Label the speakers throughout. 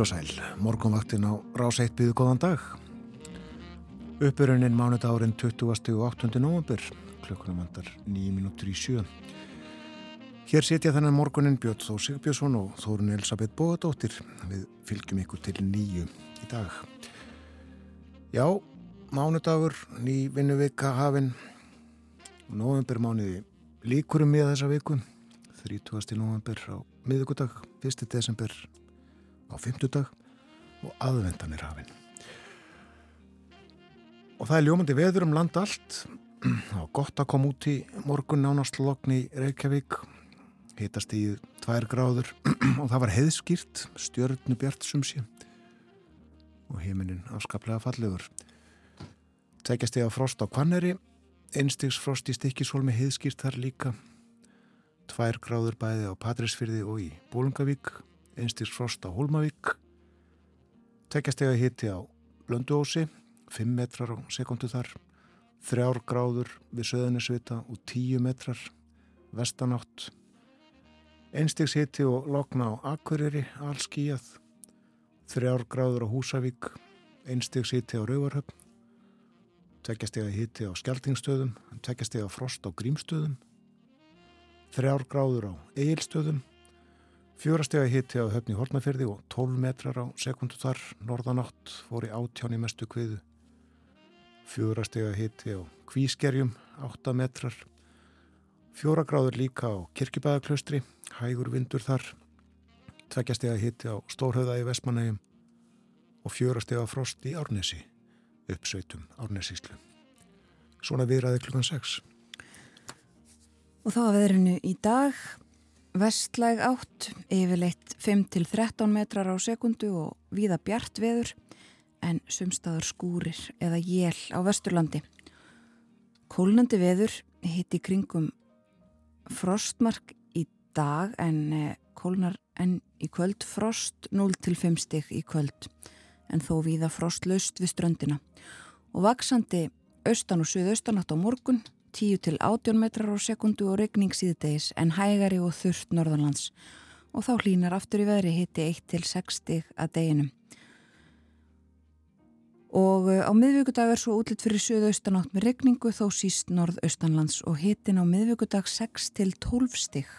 Speaker 1: Heil og sæl, morgunvaktin á rás 1 byggðu góðan dag. Uppurinn mánudárin 20. og 8. november, klukkunum vandar 9 minútur í sjö. Hér setja þennan morgunin Björn Þó Sigbjörnsson og Þórun Elisabeth Bóðadóttir. Við fylgjum ykkur til nýju í dag. Já, mánudagur, ný vinnuvika hafinn. November mánuði líkurum við þessa viku. 30. november á miðugudag, 1. desember á fymtudag og aðvendan er hafinn. Og það er ljómandi veður um land allt. Það var gott að koma út í morgun nánast lokni í Reykjavík. Hitast í tvær gráður og það var heiðskýrt, stjörnu bjart sumsi og heiminin afskaplega fallegur. Tækjast ég að frost á Kvanneri, einstigsfrost í stikkisólmi heiðskýrt þar líka. Tvær gráður bæði á Patrísfyrði og í Bólungavík einstýrs frost á Hólmavík. Tekjastega hitti á Blönduósi 5 metrar á sekundu þar 3 gráður við Söðunisvita og 10 metrar vestanátt einstýrs hitti og lokna á Akureyri allskíjað 3 gráður á Húsavík einstýrs hitti á Rauvarhöfn tekjastega hitti á Skeltingstöðum tekjastega frost á Grímstöðum 3 gráður á Egilstöðum Fjórastega hitti á höfni Hólmafyrði og 12 metrar á sekundu þar, norðanátt fór í átjáni mestu kviðu. Fjórastega hitti á Kvískerjum, 8 metrar. Fjóra gráður líka á Kirkibæðaklaustri, hægur vindur þar. Tveggjastega hitti á Stórhauða í Vestmanægum og fjórastega frost í Árnesi, uppsveitum Árnesíslu. Svona viðræði klukkan 6.
Speaker 2: Og þá að veðrinu í dag Vestlæg átt, yfirleitt 5-13 metrar á sekundu og víða bjart veður en sumstaður skúrir eða jél á Vesturlandi. Kólnandi veður hitti kringum frostmark í dag en eh, kólnar en í kvöld frost 0-5 stygg í kvöld en þó víða frostlaust við ströndina og vaksandi austan og suðaustan átt á morgun 10 til 18 metrar á sekundu og regning síðdegis en hægari og þurft norðanlands og þá hlínar aftur í veðri hitti 1 til 6 stig að deginum. Og eh, á miðvíkudag er svo útlitt fyrir söðaustanátt með regningu þó síst norðaustanlands og hittin á miðvíkudag 6 til 12 stig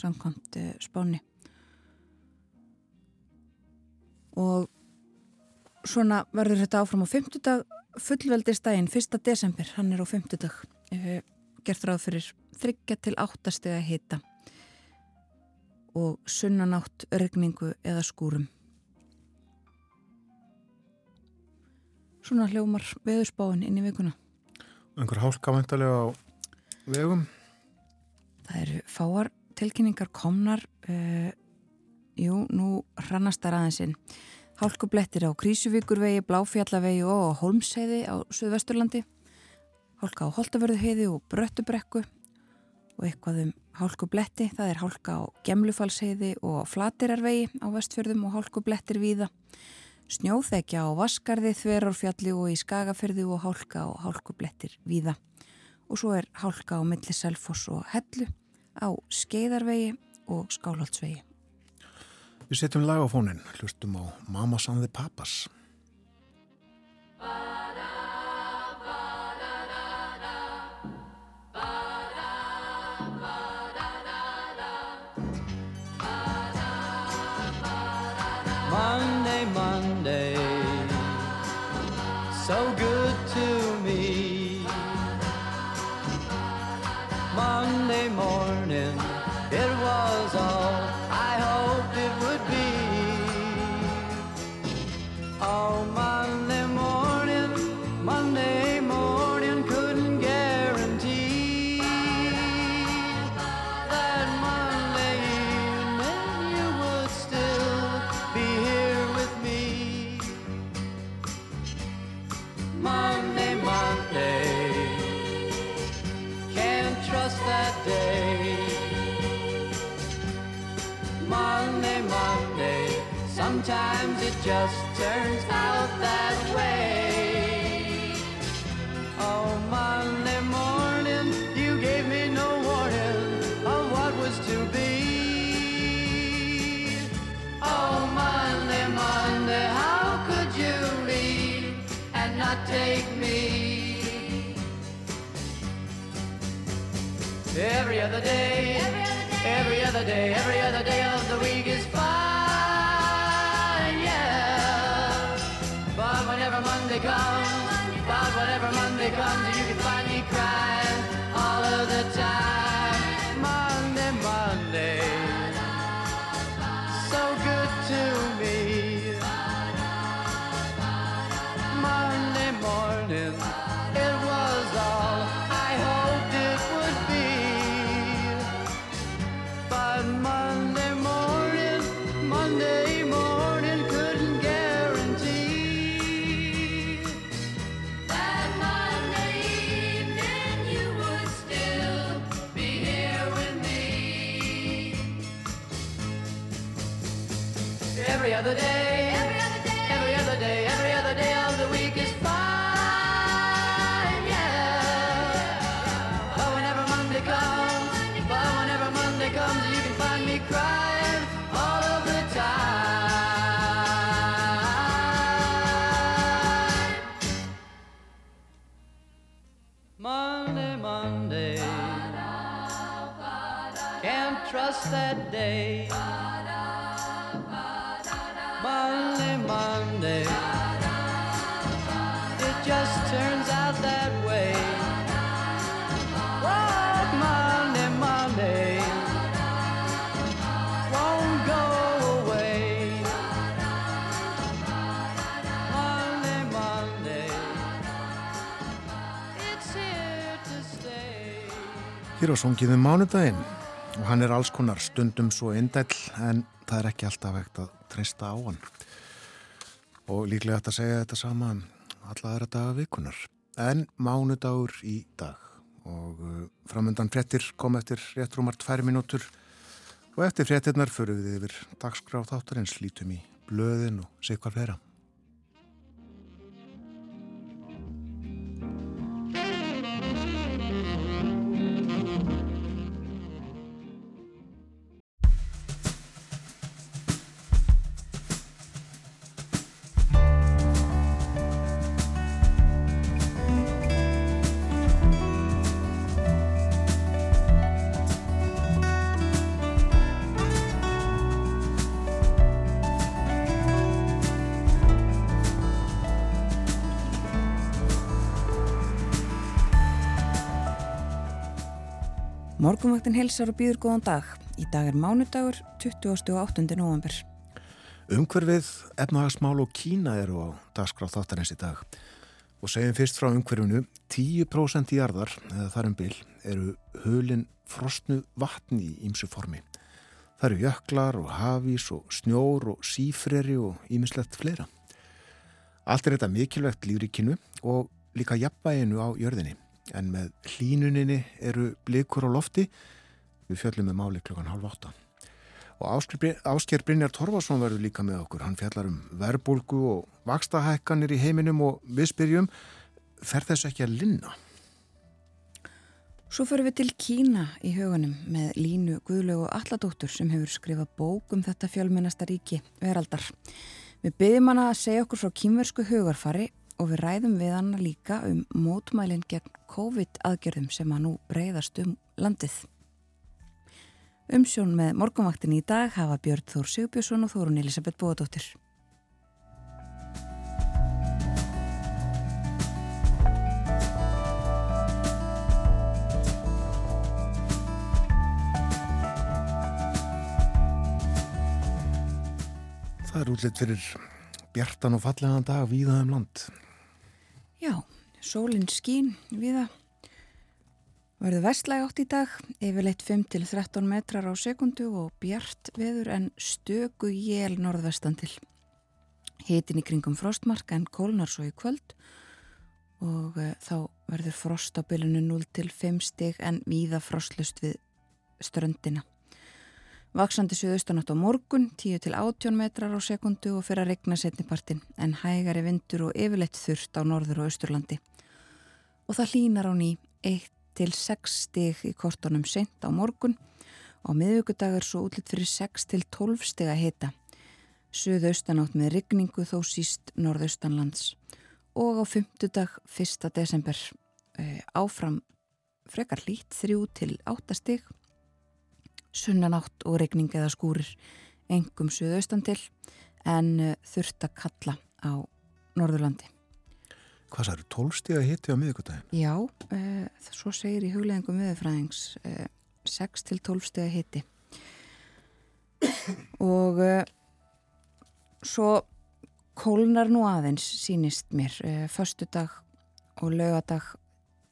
Speaker 2: samkvæmt uh, spáni. Og svona verður þetta áfram á 50 dag fullveldistægin 1. desember, hann er á 50 dag gert ráð fyrir þryggja til áttastega hita og sunnanátt örgningu eða skúrum. Svona hljómar veðurspáin inn í vikuna.
Speaker 1: Engur hálkavendalega á vegum?
Speaker 2: Það eru fáar tilkynningar komnar. Uh, jú, nú hrannastar aðeinsinn. Hálkublettir á Krísuvíkurvegi, Bláfjallavegi og Holmseiði á Suðvesturlandi hálka á Holtavörðuheiði og Bröttubrekku og eitthvað um hálkubletti, það er hálka á Gemlufalsheiði og Flatirarvegi á vestfjörðum og hálkublettir víða. Snjóþekja á Vaskarði, Þverárfjalli og í Skagafjörðu og hálka á hálkublettir víða. Og svo er hálka á milli Selfoss og Hellu á Skeiðarvegi og Skálholtsvegi.
Speaker 1: Við setjum lag á fónin, hlustum á Mamas and the Papas.
Speaker 3: so just turns out that way. Oh, Monday morning, you gave me no warning of what was to be. Oh, Monday, Monday, how could you leave and not take me? Every other day,
Speaker 4: every other day,
Speaker 3: every other day, every other day of the week is other day,
Speaker 1: Hér á songið um mánudaginn og hann er alls konar stundum svo indæll en það er ekki alltaf hægt að treysta á hann. Og líklega hægt að segja þetta sama um alla aðra daga vikunar. En mánudagur í dag og uh, framöndan frettir kom eftir réttrúmar tvær minútur og eftir frettirnar förum við yfir dagskrá þáttarins lítum í blöðin og sig hvað fleira.
Speaker 2: Morgunvaktin helsar og býður góðan dag. Í dag er mánudagur 28. november.
Speaker 1: Umhverfið, efnahagsmál og Kína eru á dagskráð þáttarins í dag og segjum fyrst frá umhverfinu 10% jarðar, eða þar um bil, eru hulin frostnu vatni í ýmsu formi. Það eru jöklar og hafís og snjór og sífreri og ýmislegt fleira. Allt er þetta mikilvægt lífríkinu og líka jafnvæginu á jörðinni en með hlínuninni eru blikur á lofti við fjöllum með máli klukkan halv átta. Og Ásker Brynjar Torfarsson verður líka með okkur. Hann fjallar um verbulgu og vakstahækkanir í heiminum og við spyrjum, fer þessu ekki að linna?
Speaker 2: Svo fyrir við til Kína í hugunum með Línu Guðlögu Alladóttur sem hefur skrifað bók um þetta fjölmennasta ríki veraldar. Við byggjum hana að segja okkur frá kýmversku hugarfari og við ræðum við hana líka um mótmælinn gegn COVID aðgerðum sem að nú breyðast um landið. Umsjón með morgunvaktin í dag hafa Björn Þór Sigbjörnsson og Þórun Elisabeth Bóðadóttir.
Speaker 1: Það er útlitt fyrir bjartan og fallegan dag víða um land.
Speaker 2: Já, sólinn skín viða. Verður vestlæg átt í dag, yfirleitt 5-13 metrar á sekundu og bjart veður en stöku jél norðvestan til. Hitin í kringum frostmarka en kólnar svo í kvöld og uh, þá verður frost á bylunu 0-5 stig en víða frostlust við ströndina. Vaksandi suðaustanátt á morgun, 10-18 metrar á sekundu og fyrir að regna setnipartin en hægari vindur og yfirleitt þurft á norður og austurlandi. Og það hlínar á ný 1-6 stig í kortunum sent á morgun og miðugudagur svo útlitt fyrir 6-12 stig að hita. Suðaustanátt með rigningu þó síst norðaustanlands og á fymtudag 1. desember áfram frekar lít, þrjú til áttastig, sunnanátt og regning eða skúrir engum suðaustan til en uh, þurft að kalla á Norðurlandi.
Speaker 1: Hvað eru, tólstíða hitti á miðvikudaginn?
Speaker 2: Já, uh, svo segir í hugleðingum viðfræðings uh, 6 til 12 stegi hitti og uh, svo kólnar nú aðeins sínist mér föstudag og lögadag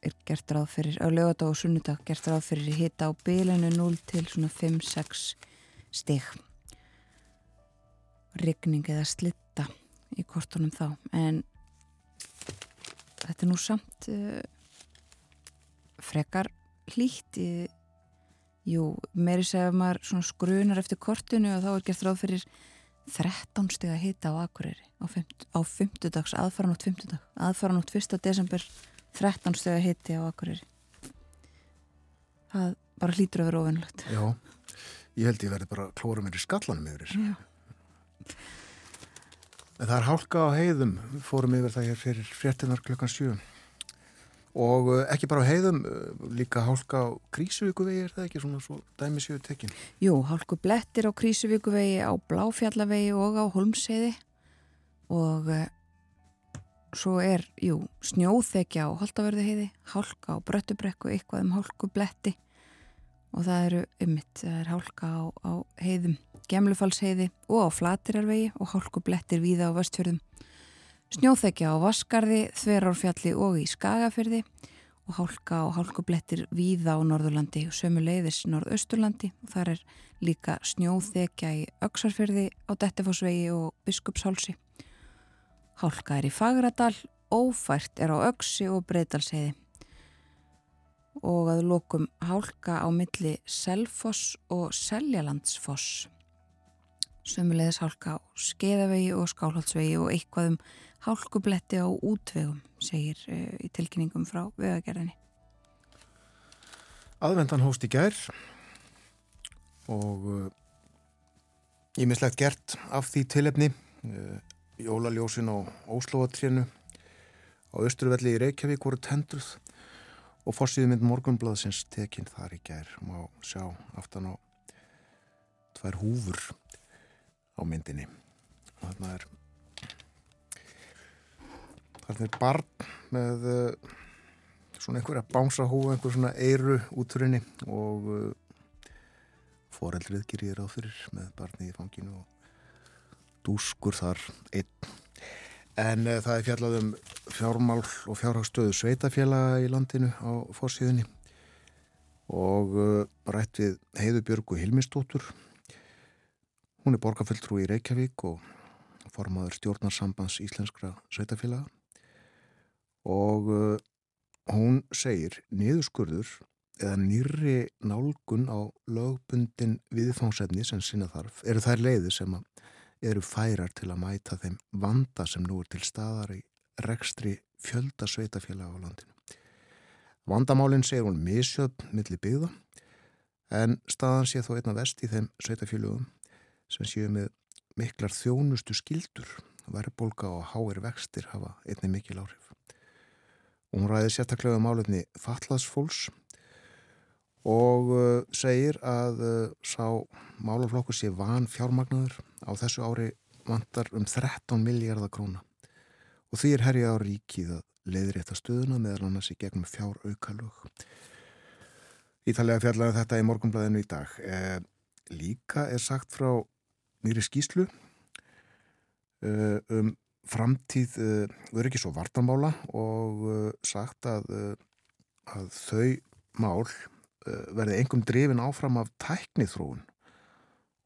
Speaker 2: er gert ráð fyrir, á lögadag og sunnudag gert ráð fyrir hitta á bylunu 0 til svona 5-6 stig rigning eða slitta í kortunum þá en þetta er nú samt uh, frekar hlýtt í, jú, meiri segja maður svona skrunar eftir kortinu og þá er gert ráð fyrir 13 steg að hita á Akureyri á, fimt, á fymtudags, aðfaranótt fymtudag aðfaranótt 1. desember 13 steg að hiti á Akureyri. Það bara hlýtur að vera ofinnlegt
Speaker 1: Já, ég held ég verði bara klóra mér í skallanum yfir. En það er hálka á heiðum, fórum yfir það hér fyrir fréttinar klukkan 7 og uh, ekki bara á heiðum, uh, líka hálka á Krísuvíkuvegi er það ekki svona svo dæmi séu tekin.
Speaker 2: Jú, hálku blettir á Krísuvíkuvegi, á Bláfjallavegi og á Holmseiði og uh, svo er, jú, snjóþekja á Holtaverðuheiði, hálka á Bröttubrekku, eitthvað um hálku bletti og það eru ummitt, það er hálka á, á heiðum, Gemlufalsheiði og á Flatirarvegi og hálku blettir víða á Vestfjörðum. Snjóþekja á Vaskarði, Þverárfjalli og í Skagafyrði og hálka og hálkublettir víða á Norðurlandi og sömu leiðis Norðausturlandi og þar er líka snjóþekja í Öksarfyrði á Dettifossvegi og Biskupshálsi. Hálka er í Fagradal, ófært er á Öksi og Breitalsheiði og að lokum hálka á milli Selfoss og Seljalandsfoss. Sömulegðis hálka á Skeiðavegi og Skálhaldsvegi og eitthvað um hálkubletti á útvegum, segir uh, í tilkynningum frá vegagerðinni.
Speaker 1: Aðvendan hóst í gær og ímislegt gert af því tilefni uh, jólaljósin á Óslóatrénu á Östurvelli í Reykjavík voru tendruð og fórsýðu mynd morgunblaðsins tekinn þar í gær. Má sjá aftan á tvær húfur á myndinni. Og þarna er þarna er barn með uh, svona einhverja bánsahúfu, einhver svona eiru úturinni og uh, foreldrið gerir ráð fyrir með barni í fanginu og dúskur þar einn. En uh, það er fjallað um fjármál og fjárhagstöðu sveitafélaga í landinu á fórsíðunni og uh, rætt við Heiðubjörgu Hilmistóttur. Hún er borgarfulltrú í Reykjavík og formaður stjórnarsambands íslenskra sveitafélaga og uh, hún segir niðurskurður eða nýri nálgun á lögbundin viðfánsefni sem sinna þarf eru þær leiði sem eru færar til að mæta þeim vanda sem nú er til staðar í rekstri fjölda sveitafélaga á landinu. Vandamálinn segir hún misjöfn millir byggða en staðan sé þó einna vest í þeim sveitafélögum sem séu með miklar þjónustu skildur, verðbólka og háir vextir hafa einni mikil áhrif. Og hún ræði sérstaklega um málefni fatlaðsfólks og uh, segir að uh, sá málaflokkur sé van fjármagnaður á þessu ári vantar um 13 miljardar króna og því er herjað á ríkið að leiðrétta stöðuna meðal annars í gegnum fjár aukalög. Ítalega fjallaði þetta í morgunblæðinu í dag. E, líka er sagt frá nýri skýslu e, um framtíð uh, öryggis og vartanmála og uh, sagt að, uh, að þau mál verði engum drifin áfram af tæknithróun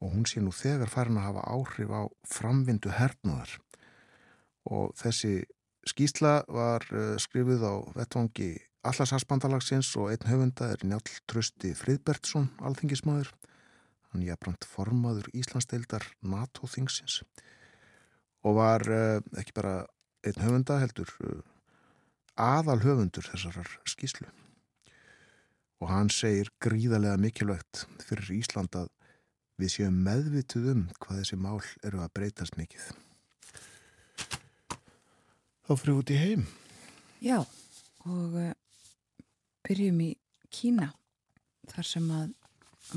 Speaker 1: og hún sé nú þegar farin að hafa áhrif á framvindu hernaðar og þessi skýsla var skrifuð á vettvangi Allarsharsbandalagsins og einn höfunda er Njál Trösti Friðbertsson, alþingismadur hann jafnbrant formaður Íslandsdeildar NATO-þingsins og var uh, ekki bara einn höfunda heldur uh, aðal höfundur þessarar skýslu og hann segir gríðarlega mikilvægt fyrir Ísland að við séum meðvituð um hvað þessi mál eru að breytast mikið. Þá fyrir út í heim.
Speaker 2: Já, og uh, byrjum í Kína þar sem að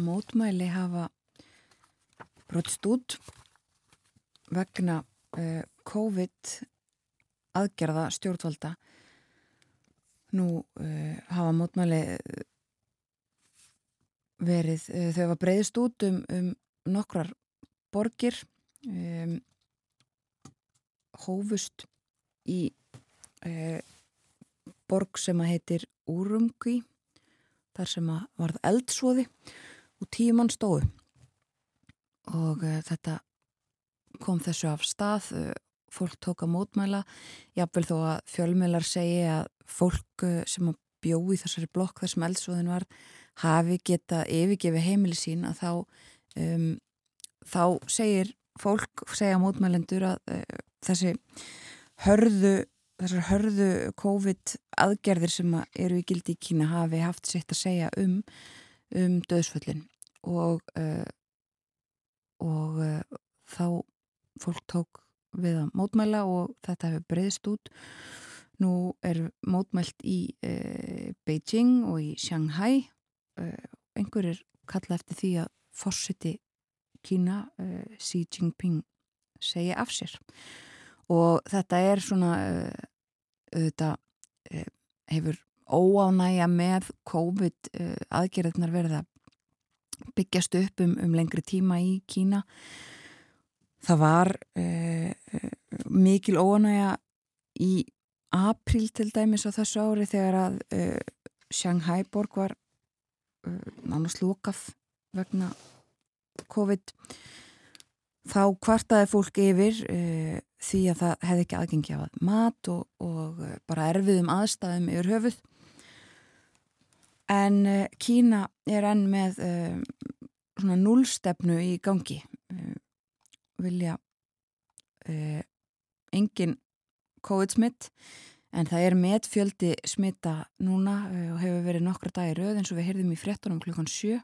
Speaker 2: mótmæli hafa brotist út vegna uh, COVID aðgerða stjórnvalda. Nú uh, hafa mótmæli eh, verið, uh, þau hafa breyðist út um, um nokkrar borgir um, hófust í uh, borg sem að heitir Úrumkví þar sem að varð eldsvoði og tíu mann stóðu og uh, þetta kom þessu af stað fólk tók að mótmæla jáfnvel þó að fjölmjölar segi að fólk sem að bjó í þessari blokk þar sem eldsvoðin var hafi geta yfirgefi heimili sín að þá um, þá segir fólk, segja mótmælendur að uh, þessi hörðu þessar hörðu COVID aðgerðir sem eru í gildi í Kína hafi haft sitt að segja um um döðsföllin og uh, og uh, þá fólk tók við að mótmæla og þetta hefur breyðst út. Nú er mótmælt í uh, Beijing og í Shanghai einhverjir kalla eftir því að fórsiti Kína uh, Xi Jinping segja af sér. Og þetta er svona þetta uh, hefur óánægja með COVID aðgerðnar verið að byggjast upp um, um lengri tíma í Kína. Það var uh, mikil óánægja í april til dæmis á þessu ári þegar að uh, Shanghai borg var nánast lókað vegna COVID þá kvartaði fólk yfir uh, því að það hefði ekki aðgengi af mat og, og uh, bara erfiðum aðstæðum yfir höfuð. En uh, Kína er enn með uh, svona núlstefnu í gangi. Vilja engin COVID-smitt en það er metfjöldi smitta núna uh, og hefur verið nokkra dagi röð eins og við heyrðum í fréttunum klukkan 7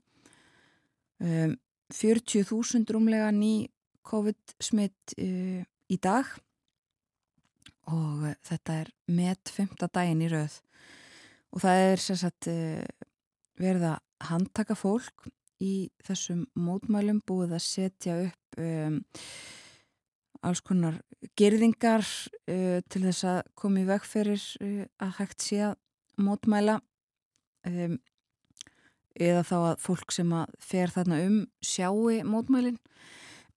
Speaker 2: um, 40.000 rúmlega ný COVID-smitt uh, í dag og uh, þetta er met 5. daginn í röð og það er sagt uh, verið að handtaka fólk í þessum mótmælum búið að setja upp um, alls konar gerðingar uh, til þess að koma í veg fyrir uh, að hægt sé að mótmæla um, eða þá að fólk sem að fer þarna um sjáu mótmælin.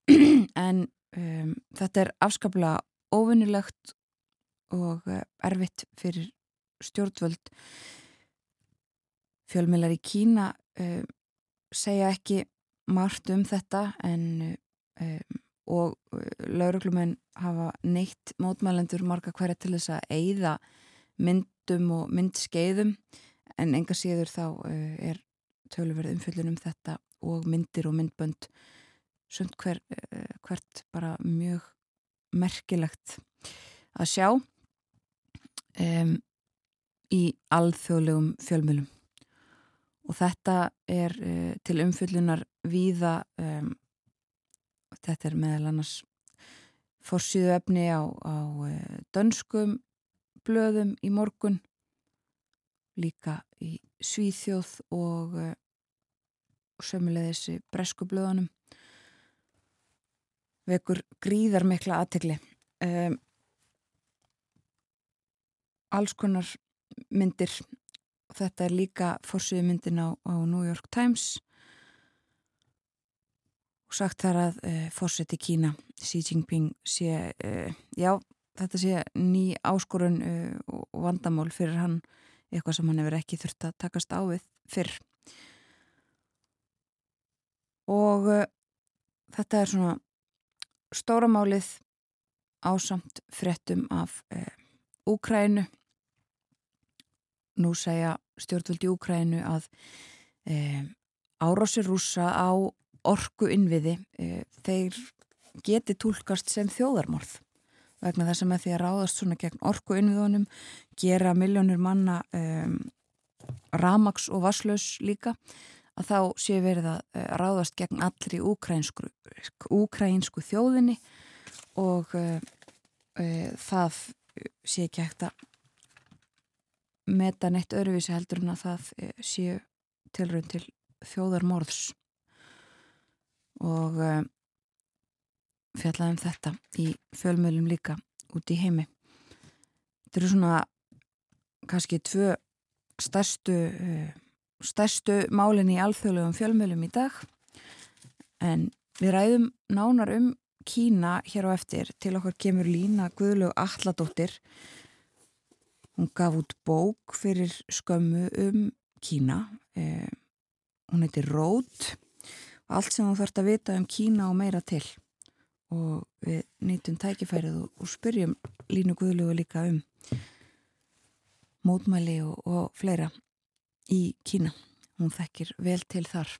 Speaker 2: En um, þetta er afskaplega óvinnilegt og uh, erfitt fyrir stjórnvöld. Fjölmjölar í Kína uh, segja ekki margt um þetta en um, og lauruglumenn hafa neitt mótmælendur marga hverja til þess að eigða myndum og myndskeiðum en enga síður þá uh, er töluverð umfyllun um þetta og myndir og myndbönd sumt hver, uh, hvert bara mjög merkilegt að sjá um, í alþjóðlegum fjölmjölum og þetta er uh, til umfyllunar víða um, þetta er meðal annars fórsýðu efni á, á uh, dönskum blöðum í morgun líka í Svíþjóð og, uh, og sömulegðis í bresku blöðunum. Vekur gríðar mikla aðtegli um, alls konar myndir. Þetta er líka fórsýðu myndin á, á New York Times og sagt þar að uh, fórseti Kína Xi Jinping sé uh, já, þetta sé ný áskorun uh, og vandamál fyrir hann eitthvað sem hann hefur ekki þurft að takast á við fyrr. Og þetta er svona stóramálið ásamt frettum af Úkrænu nú segja stjórnvöldi Úkrænu að árásir rúsa á orku innviði þeir geti tólkast sem þjóðarmorð vegna þess að með því að ráðast svona gegn orku innviðunum gera miljónir manna um, ramags og vasslaus líka að þá sé verið að uh, ráðast gegn allri úkrænsku, úkrænsku þjóðinni og uh, uh, það sé ekki hægt að meta neitt öruvísi heldur en að það eh, séu tilraun til þjóðarmorðs og uh, fjallaðum þetta í fjölmjölum líka út í heimi. Þetta eru svona kannski tvö stærstu, uh, stærstu málin í alþjóðlegum fjölmjölum í dag. En við ræðum nánar um Kína hér á eftir. Til okkar kemur Lína Guðlaug Alladóttir hún gaf út bók fyrir skömmu um Kína. Eh, hún heitir Rót allt sem þú þarfst að vita um Kína og meira til. Og við nýtum tækifærið og, og spyrjum Línu Guðlaugu líka um mótmæli og, og fleira í Kína. Hún þekkir vel til þar.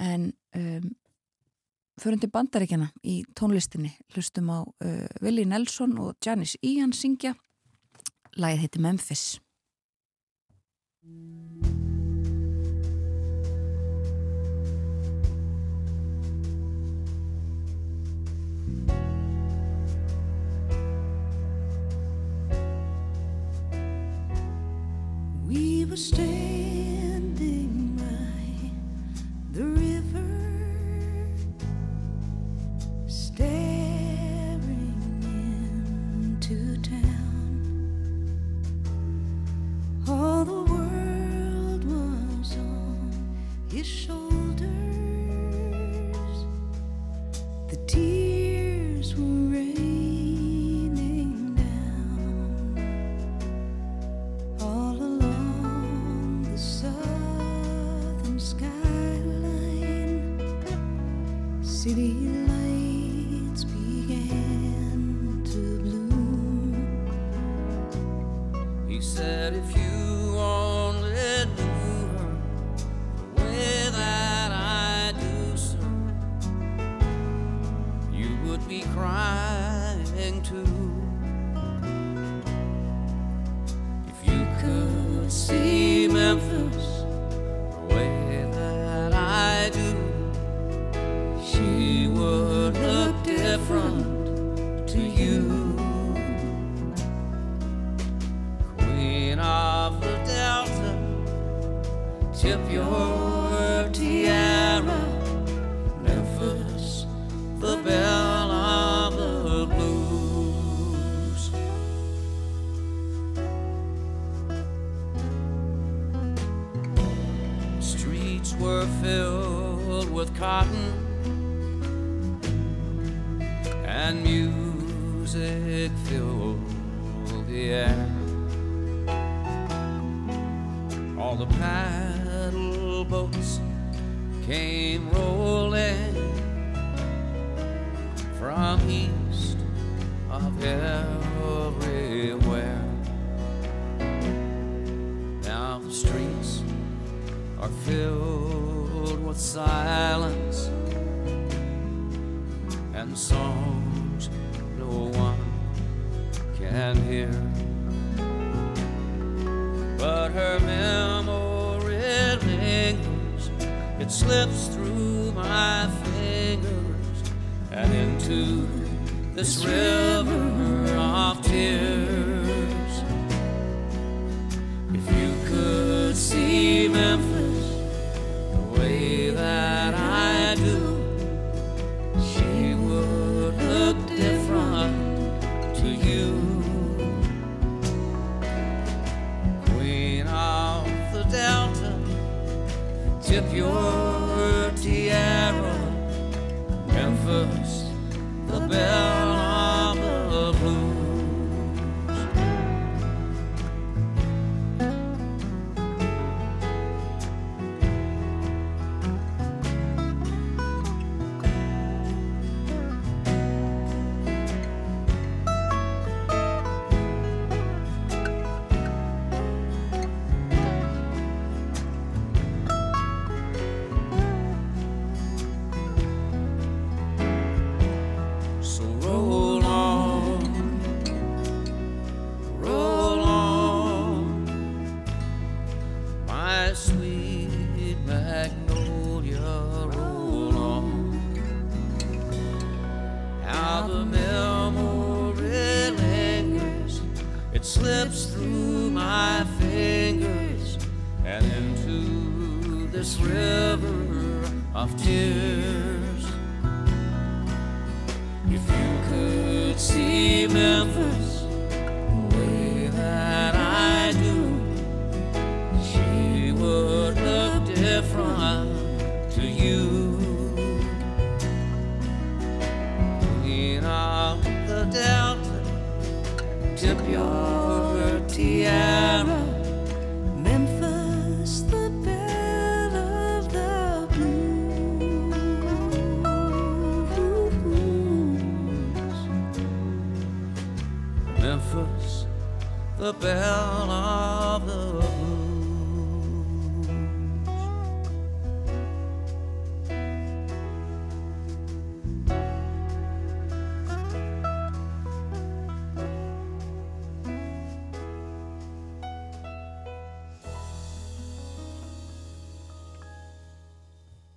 Speaker 2: En um, förum til bandaríkjana í tónlistinni. Hlustum á uh, Willi Nelson og Janis Ian syngja. Lagið heiti Memphis
Speaker 3: We were standing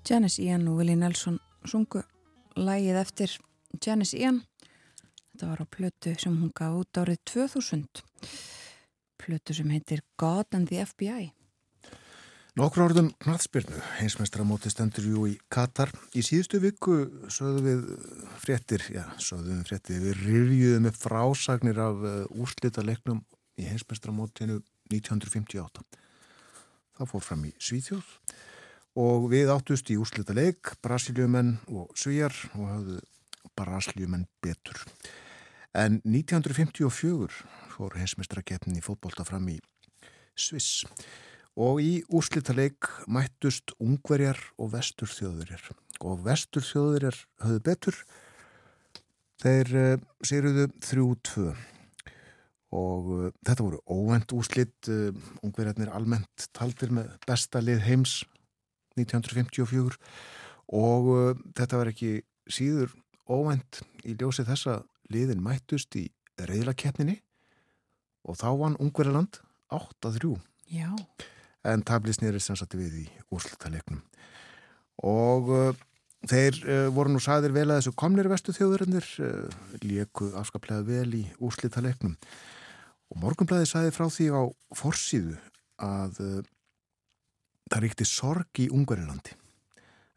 Speaker 2: Janice Ian og Willie Nelson sungu lægið eftir Janice Ian. Þetta var á plötu sem hún gaf út árið 2000. Plötu sem heitir God and the FBI.
Speaker 1: Nokkur orðum knaðspyrnu, heimsmeistra móti stendur jú í Katar. Í síðustu viku sögðu við fréttir, já, sögðu við fréttir, við rifjuðum upp frásagnir af úrslita leiknum í heimsmeistra mótinu 1958. Það fór fram í Svíþjóð og við áttust í úrslita leik, Brasiljumenn og Svíjar og hafðu Brasiljumenn betur. En 1954 fór heimsmeistra keppnin í fótbolta fram í Sviss. Og í úrslitaleik mættust ungverjar og vestur þjóðurjar og vestur þjóðurjar höfðu betur. Þeir uh, sériðu 3-2 og uh, þetta voru óvend úrslit uh, ungverjarnir almennt taldir með besta lið heims 1954 og uh, þetta var ekki síður óvend í ljósi þessa liðin mættust í reyðlakeppninni og þá vann ungverjarland 8-3
Speaker 2: Já.
Speaker 1: en tabli snýrið sem sagt við í úrslutalegnum og uh, þeir uh, voru nú sagðir vel að þessu komnir vestu þjóðurinnir uh, lieku afskaplega vel í úrslutalegnum og morgunblæði sagði frá því á forsíðu að uh, það ríkti sorg í Ungarilandi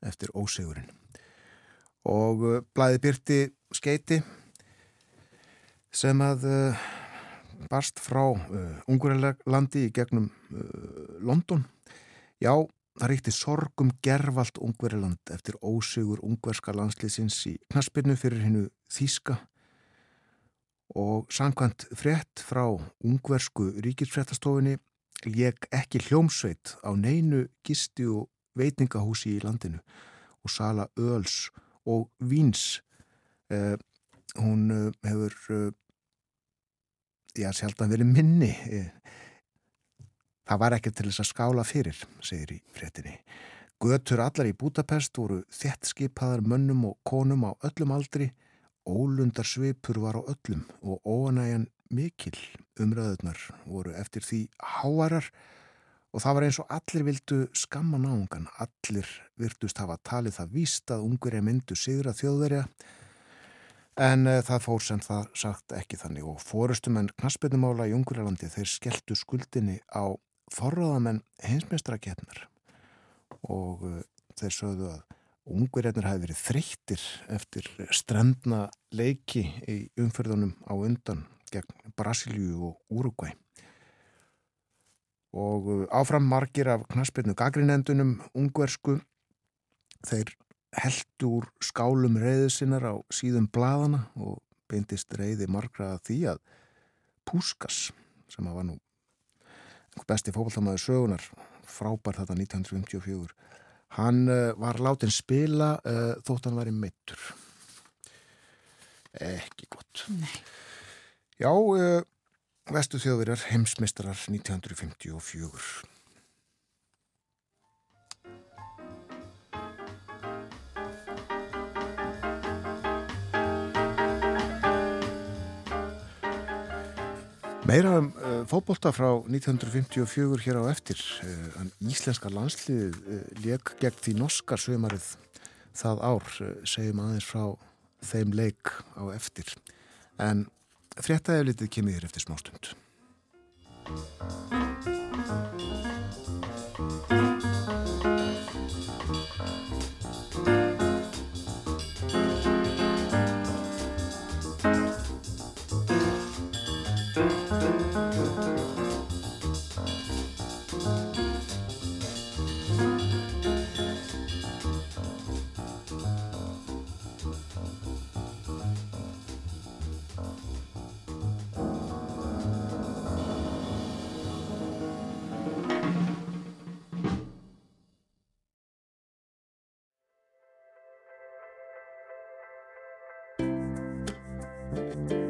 Speaker 1: eftir ósegurinn og uh, blæði byrti skeiti sem að uh, barst frá uh, Ungarilandi í gegnum uh, London. Já, það ríkti sorgum gerfalt Ungveriland eftir ósugur ungverska landslýsins í knaspinu fyrir hennu Þíska og sangkvæmt frétt frá ungversku ríkisfréttastofinni lék ekki hljómsveit á neinu gisti og veitingahúsi í landinu og sala öls og víns. Eh, hún eh, hefur eh, já, sjaldan verið minni. Það var ekki til þess að skála fyrir, segir í fréttinni. Götur allar í Budapest voru þett skipaðar mönnum og konum á öllum aldri, ólundar svipur var á öllum og óanægjan mikil umræðunar voru eftir því háarar og það var eins og allir vildu skamma náungan, allir virtust hafa talið það víst að ungur er myndu sigra þjóðverja En uh, það fór sem það sagt ekki þannig. Og fórustumenn knaspitumála í Ungurlandi þeir skelltu skuldinni á forraðamenn hinsmestraketnar og uh, þeir sögðu að Ungurjarnir hafi verið þreyttir eftir strandna leiki í umfyrðunum á undan gegn Brasilíu og Uruguay. Og uh, áfram margir af knaspitnu gagrinendunum ungversku þeir heldu úr skálum reyðu sinnar á síðum bladana og beintist reyði margra því að Púskas, sem að var nú besti fókbaltamaður sögunar, frábær þetta 1954, hann uh, var látin spila uh, þótt hann væri meittur. Ekki gott.
Speaker 2: Nei.
Speaker 1: Já, uh, vestu þjóðverjar heimsmeistarar 1954. Meira um uh, fótbolta frá 1954 hér á eftir. Uh, en íslenska landsliðið uh, leik gegn því norska sömarið það ár, segjum aðeins frá þeim leik á eftir. En fréttaðið litið kemur þér eftir smástund.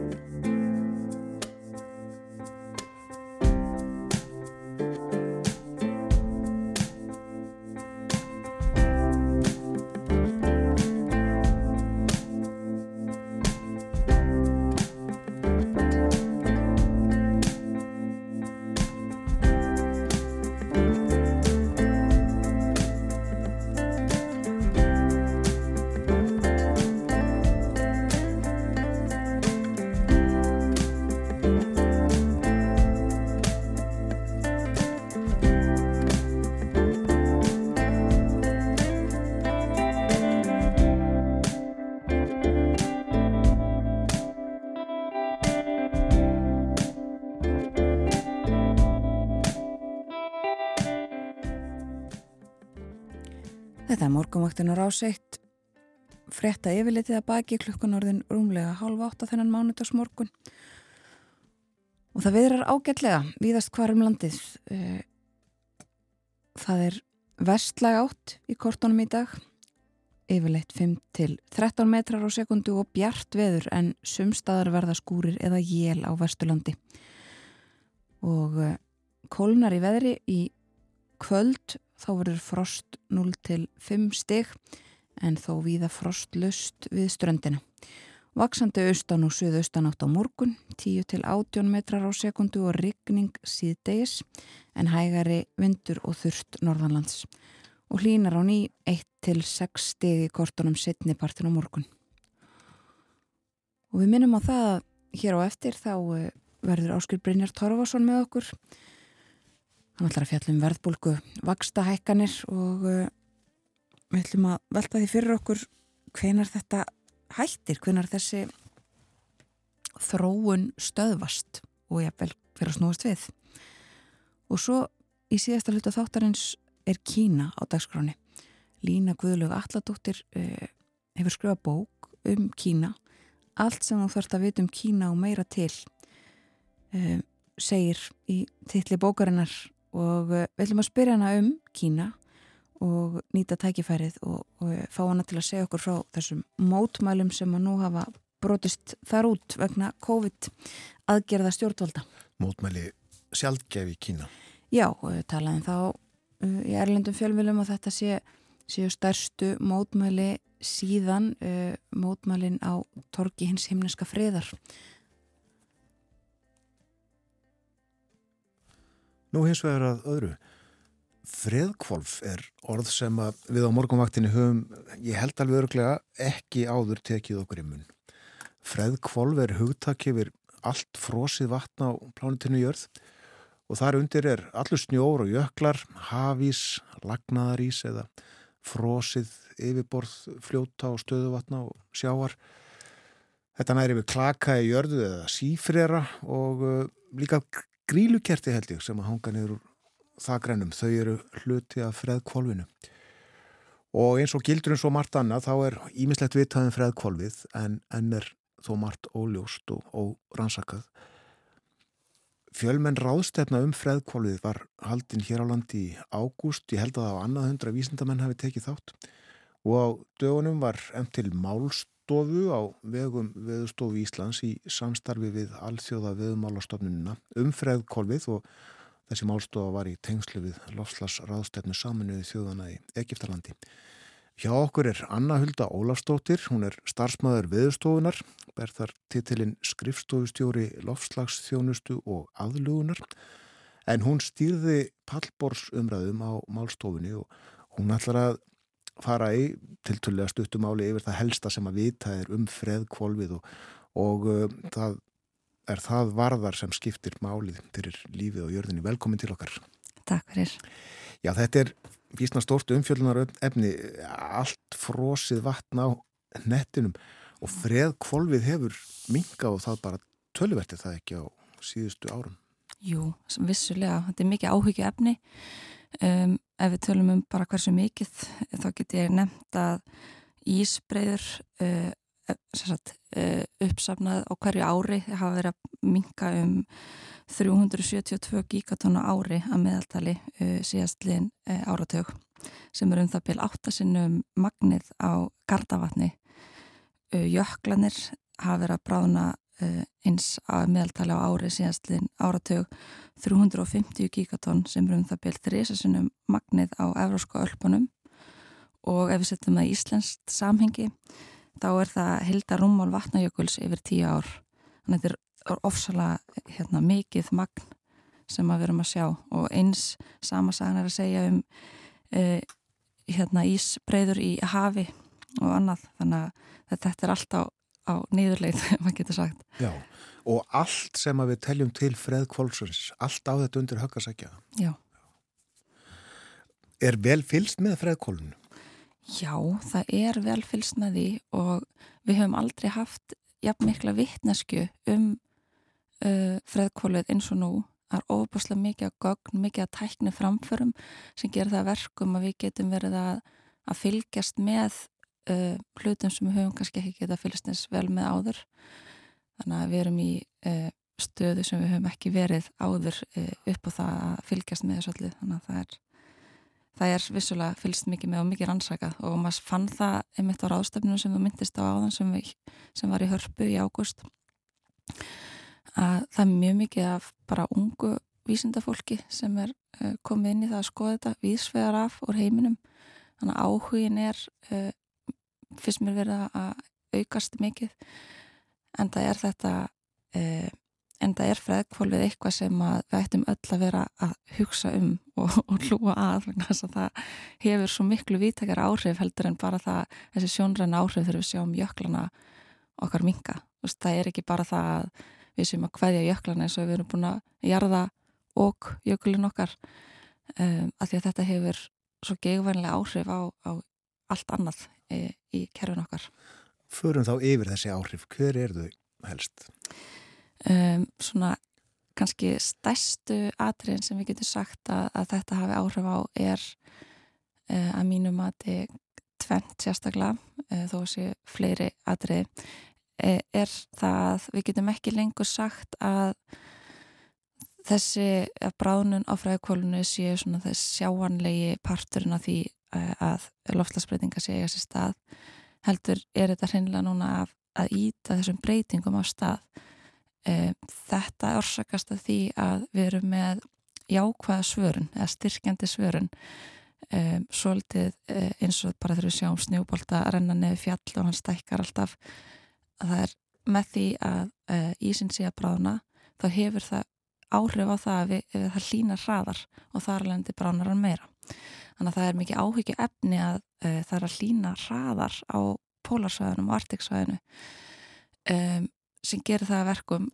Speaker 2: Þetta er morgunvaktin á ráseitt frétta yfirlitið að baki klukkun orðin rúmlega hálfa átta þennan mánudagsmorgun. Og það viðrar ágætlega víðast hvar um landið. Eh, það er vestlæg átt í kortunum í dag. Yfirleitt 5 til 13 metrar á sekundu og bjart veður en sumstaðar verða skúrir eða jél á vesturlandi. Og eh, kólnar í veðri í kvöld þá verður frost 0 til 5 stig en þó víða frostlust við ströndina. Vaksandi austan og suðaustan átt á morgun, 10 til 18 metrar á sekundu og rigning síðdegis en hægari vindur og þurft norðanlands og hlínar á ný 1 til 6 stig í kortunum setni partin á morgun. Og við minnum á það að hér á eftir þá eh, verður Áskil Brynjar Torfason með okkur Hann ætlar að fjalla um verðbólgu, vaksta hækkanir og uh, við ætlum að velta því fyrir okkur hvenar þetta hættir, hvenar þessi þróun stöðvast og jafnvel fyrir að snúast við. Og svo í síðasta hluta þáttarins er Kína á dagskráni. Lína Guðlög Alladóttir uh, hefur skrifað bók um Kína. Allt sem þú þarfst að vita um Kína og meira til uh, segir í titli bókarinnar og uh, við ætlum að spyrja hana um Kína og nýta tækifærið og, og fá hana til að segja okkur frá þessum mótmælum sem að nú hafa brotist þar út vegna COVID aðgerða stjórnvalda.
Speaker 1: Mótmæli sjaldgef í Kína.
Speaker 2: Já, og talaðum þá uh, í erlendum fjölmjölum að þetta sé, séu stærstu mótmæli síðan uh, mótmælin á torgi hins himneska friðar.
Speaker 1: Nú hins vegar að öðru. Freðkvolf er orð sem við á morgunvaktinni höfum, ég held alveg örglega, ekki áður tekið okkur í munn. Freðkvolf er hugtak yfir allt frosið vatna á plánutinu jörð og þar undir er allur snjór og jöklar, hafís, lagnaðarís eða frosið yfirborð fljóta og stöðuvatna og sjáar. Þetta næri við klaka í jörðu eða sífrera og uh, líka grílukerti held ég sem að hanga niður úr þakrennum. Þau eru hluti af freðkvolvinu. Og eins og gildur eins og margt annað þá er ímislegt vitaðin freðkvolvið en enn er þó margt óljóst og órannsakað. Fjölmenn ráðstefna um freðkvolvið var haldinn hér á landi í ágúst. Ég held að á annað hundra vísindamenn hafi tekið þátt og á dögunum var enn til málstofu á vegum veðustofu Íslands í samstarfi við alþjóða veðumálastofnunina um freðkvolvið og þessi málstofa var í tengslu við lofslagsráðstefnu saminuði þjóðana í Egiptalandi. Hjá okkur er Anna Hulda Ólafstóttir, hún er starfsmæður veðustofunar, ber þar titilinn skrifstofustjóri lofslagsþjónustu og aðlugunar, en hún stýrði pallbors umræðum á málstofunni og hún ætlar að fara í tiltölulega stuttumáli yfir það helsta sem að vita er um freðkvolvið og, og uh, það er það varðar sem skiptir málið fyrir lífið og jörðinni. Velkomin til okkar.
Speaker 2: Takk fyrir.
Speaker 1: Já, þetta er vísna stórt umfjöldunar efni, allt frosið vatn á nettinum og freðkvolvið hefur minga og það bara tölverti það ekki á síðustu árum.
Speaker 5: Jú, vissulega, þetta er mikið áhyggju efni um, ef við tölum um bara hversu mikið þá get ég nefnt að ísbreyður uh, uh, uppsafnað á hverju ári hafa verið að minka um 372 gigatónu ári að meðaltali uh, síðastliðin áratug sem er um það byrj 8 sinnum magnið á gardavatni. Jöklanir hafa verið að bráðna eins að meðaltali á ári síðastliðin áratug 350 gigatón sem er um það byrj 3 sinnum magnið á evrósku ölpunum. Og ef við setjum það í íslenskt samhengi þá er það hilda rúmmál vatnajökuls yfir tíu ár. Þannig að þetta er ofsalega hérna, mikið magn sem við erum að sjá. Og eins sama sagan er að segja um uh, hérna, ísbreyður í hafi og annað. Þannig að þetta er allt á, niðurleið, maður getur sagt
Speaker 1: Já, og allt sem að við teljum til freð kválsurs, allt á þetta undir höggasækja.
Speaker 5: Já,
Speaker 1: Er vel fylst með freðkólunu?
Speaker 5: Já, það er vel fylgst með því og við höfum aldrei haft jafn mikla vittnesku um uh, freðkólið eins og nú. Það er ofbúslega mikið að gögn, mikið að tækni framförum sem gerir það að verkum að við getum verið að, að fylgjast með uh, hlutum sem við höfum kannski ekki getað fylgst eins vel með áður. Þannig að við erum í uh, stöðu sem við höfum ekki verið áður uh, upp á það að fylgjast með þessu öllu. Þannig að það er það er vissulega fylgst mikið með og mikið rannsakað og maður fann það einmitt á ráðstöfnum sem þú myndist á áðan sem, við, sem var í hörpu í ágúst að það er mjög mikið af bara ungu vísindafólki sem er komið inn í það að skoða þetta vísvegar af úr heiminum þannig að áhugin er uh, fyrst mér verið að aukast mikið en það er þetta uh, en það er freðkvólfið eitthvað sem við ættum öll að vera að hugsa um og, og hlúa að þess að það hefur svo miklu vítakar áhrif heldur en bara það, þessi sjónræn áhrif þegar við sjáum jöklana okkar minga. Það er ekki bara það að við séum að hvaðja jöklana eins og við erum búin að jarða og jökulin okkar um, að því að þetta hefur svo gegvænlega áhrif á, á allt annað e, í kerfin okkar.
Speaker 1: Förum þá yfir þessi áhrif. Hver er þau helst?
Speaker 5: um, svona kannski stærstu atriðin sem við getum sagt að, að þetta hafi áhrif á er uh, að mínu mati tvent sérstaklega uh, þó sé fleiri atriði uh, er það að við getum ekki lengur sagt að þessi að bráðnun á fræðkólunu séu svona þess sjáanlegi parturinn af því að loftlagsbreytinga sé eiga sér stað heldur er þetta hreinlega núna að, að íta þessum breytingum á stað. Um, þetta orsakast að því að við erum með jákvæða svörun eða styrkjandi svörun um, svolítið uh, eins og bara við sjáum snjúbólta að renna nefi fjall og hann stækkar alltaf að það er með því að ísinn sé að bráðna þá hefur það áhrif á það að við, það hlýnar hraðar og þar bráðnar hann meira þannig að það er mikið áhyggju efni að uh, það er að hlýna hraðar á pólarsvæðunum og artiksvæðinu um sem gerir það að verkum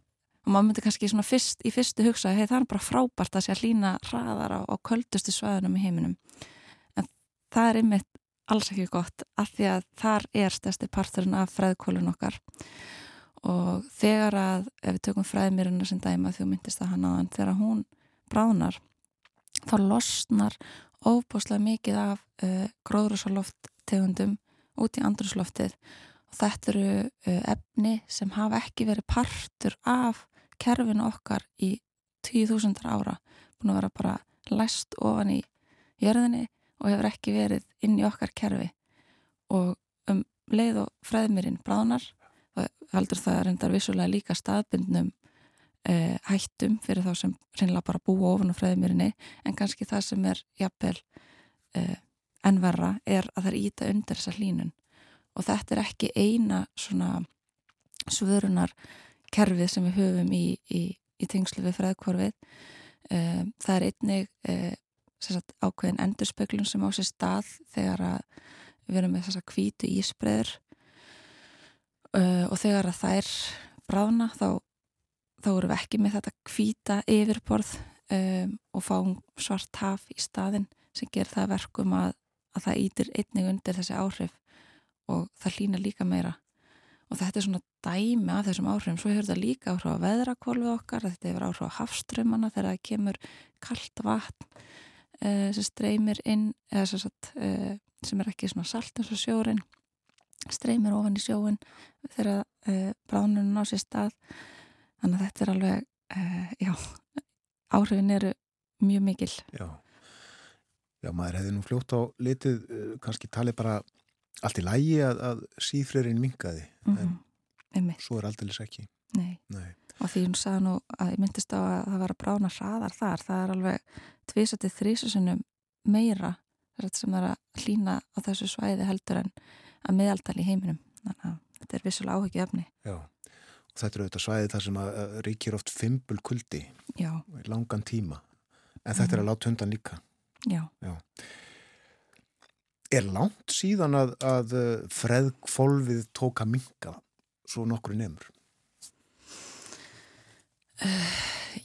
Speaker 5: og maður myndi kannski fyrst, í fyrstu hugsa hei það er bara frábært að sé að hlýna hraðar á, á köldustu svæðunum í heiminum. En það er einmitt alls ekki gott af því að þar er stærsti parturinn af fræðkólun okkar. Og þegar að ef við tökum fræðmýruna sem dæma þú myndist að hann aðan þegar hún bráðnar þá losnar óbúslega mikið af uh, gróðrúsaloft tegundum út í andrúsloftið og þetta eru uh, efni sem hafa ekki verið partur af kerfinu okkar í 10.000 ára. Búin að vera bara læst ofan í jörðinni og hefur ekki verið inn í okkar kerfi. Og um leið og freðmirinn bráðnar heldur það reyndar vissulega líka staðbindnum uh, hættum fyrir þá sem reynilega bara búa ofan á freðmirinni en kannski það sem er jafnvel uh, ennverra er að það er íta undir þessa hlínun og þetta er ekki eina svona svörunar kerfið sem við höfum í, í, í tengslu við fræðkvorfið um, það er einnig um, sagt, ákveðin endurspeglun sem á sér stað þegar að við erum með þessa kvítu ísbreður uh, og þegar að þær bráðna þá, þá erum við ekki með þetta kvíta yfirborð um, og fáum svart haf í staðin sem ger það verkum að, að það ítir einnig undir þessi áhrif og það hlýna líka meira. Og þetta er svona dæmi af þessum áhrifum. Svo hefur þetta líka áhrif á veðrakvolfið okkar þetta hefur áhrif á hafströmmana þegar það kemur kalt vatn uh, sem streymir inn eða sem, sagt, uh, sem er ekki svona salt eins og sjórin streymir ofan í sjóin þegar uh, bránunum ná sér stað þannig að þetta er alveg uh, já, áhrifin eru mjög mikil
Speaker 1: Já. Já, maður hefði nú fljótt á litið, uh, kannski talið bara allt í lægi að, að sífrerinn minkaði,
Speaker 5: mm
Speaker 1: en
Speaker 5: einmitt,
Speaker 1: svo er aldrei ekki.
Speaker 5: nei
Speaker 1: Nei.
Speaker 5: og því hún sagði nú að ég myndist á að það var að brána hraðar þar, það er alveg tvísatið þrísasunum meira sem það er að hlýna á þessu svæði heldur en að miðaldal í heiminum þannig að þetta er vissulega áhyggju efni
Speaker 1: Já. Þetta er auðvitað svæði þar sem að, ríkir oft fimbul kuldi
Speaker 5: já,
Speaker 1: langan tíma. En þetta er að láta hundan líka.
Speaker 5: já,
Speaker 1: Er langt síðan að, að uh, freðkvolfið tók að minka svo nokkru nefnur?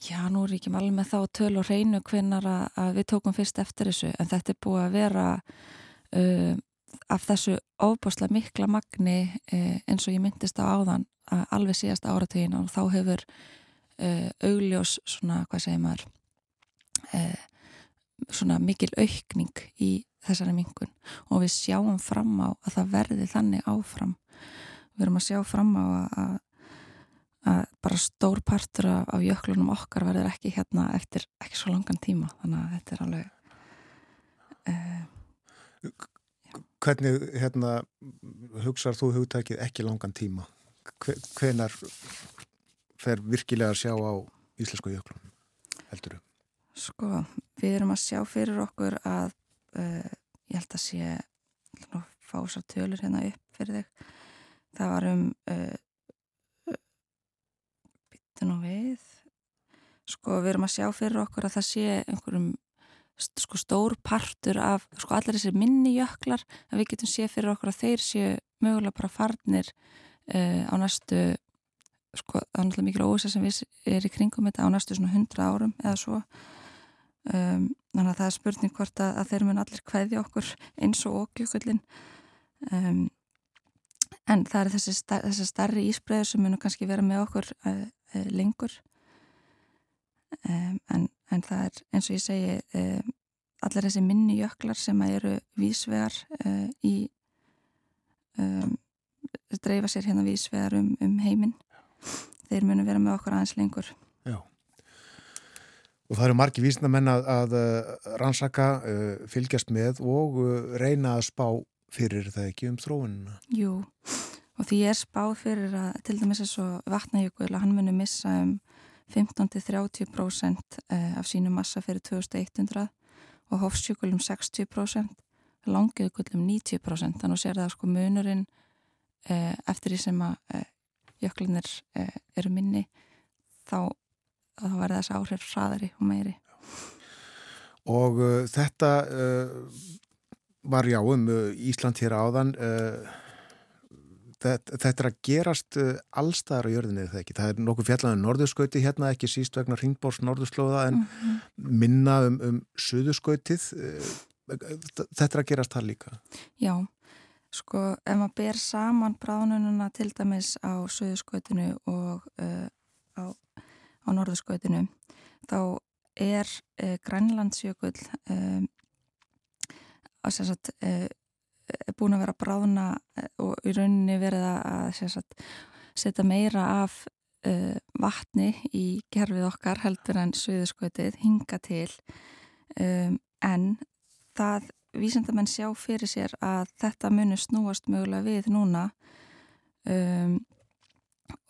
Speaker 5: já, nú er ég ekki alveg með þá töl og reynu hvenar að, að við tókum fyrst eftir þessu en þetta er búið að vera uh, af þessu óbúslega mikla magni uh, eins og ég myndist á áðan alveg síðast áratugin og þá hefur uh, augljós svona, hvað segir maður uh, svona mikil aukning í þessari mingun og við sjáum fram á að það verði þannig áfram. Við erum að sjá fram á að, að að bara stór partur af, af jöklunum okkar verður ekki hérna eftir ekki svo langan tíma. Þannig að þetta er alveg uh,
Speaker 1: Hvernig hérna, hugsar þú hugtækið ekki langan tíma? Hve- Hvenar fer virkilega að sjá á íslensku jöklum, heldur þú?
Speaker 5: sko, við erum að sjá fyrir okkur að uh, ég held að sé að fá svo tölur hérna upp fyrir þig það var um uh, býttu nú við sko, við erum að sjá fyrir okkur að það sé einhverjum sko stór partur af sko allir þessir minni jöklar að við getum sé fyrir okkur að þeir séu mögulega bara farnir uh, á næstu sko það er náttúrulega mikil óvisa sem við er í kringum þetta á næstu svona 100 árum eða svo. Um, þannig að það er spurning hvort að, að þeir mun allir kveði okkur eins og okjökullin um, en það er þessi, star, þessi starri ísbreiður sem munum kannski vera með okkur uh, uh, lengur. Um, en, en það er eins og ég segi allir þessi minni jöklar sem eru vísvegar í um, dreifa sér hérna vísvegar um, um heiminn þeir munu vera með okkur aðeins lengur
Speaker 1: Já. Og það eru margi vísindamenn að, að uh, rannsaka, uh, fylgjast með og uh, reyna að spá fyrir það ekki um þróunina.
Speaker 5: Jú, og því er spáð fyrir að til dæmis eins og vatnajökull að hann muni missa um 15-30% eh, af sínu massa fyrir 2100 og hofsjökull um 60%, langiðukull um 90%, þannig að sér það sko munurinn eh, eftir því sem að eh, jöklinir eh, eru minni þá, verða þessi áhrif hraðari og meiri.
Speaker 1: Og uh, þetta uh, var já um Ísland hér áðan. Uh, þetta, þetta er að gerast allstaðar á jörðinni þegar ekki. Það er nokkuð fjallaðum norðurskauti hérna, ekki síst vegna ringbórs norðurslóða en
Speaker 5: Mhm.
Speaker 1: minna um, um suðurskautið. Uh, þetta er að gerast það líka.
Speaker 5: Já, sko ef maður ber saman bráðnununa til dæmis á söðuskautinu og uh, á, á norðurskautinu þá er uh, Grænlandsjökull sagt uh, er búin að vera bráðna uh, og í rauninni verið að sagt, setja meira af vatni í gerfið okkar heldur en söðuskautið hinga til um, en það vísindamenn sjá fyrir sér að þetta muni snúast mögulega við núna. Um,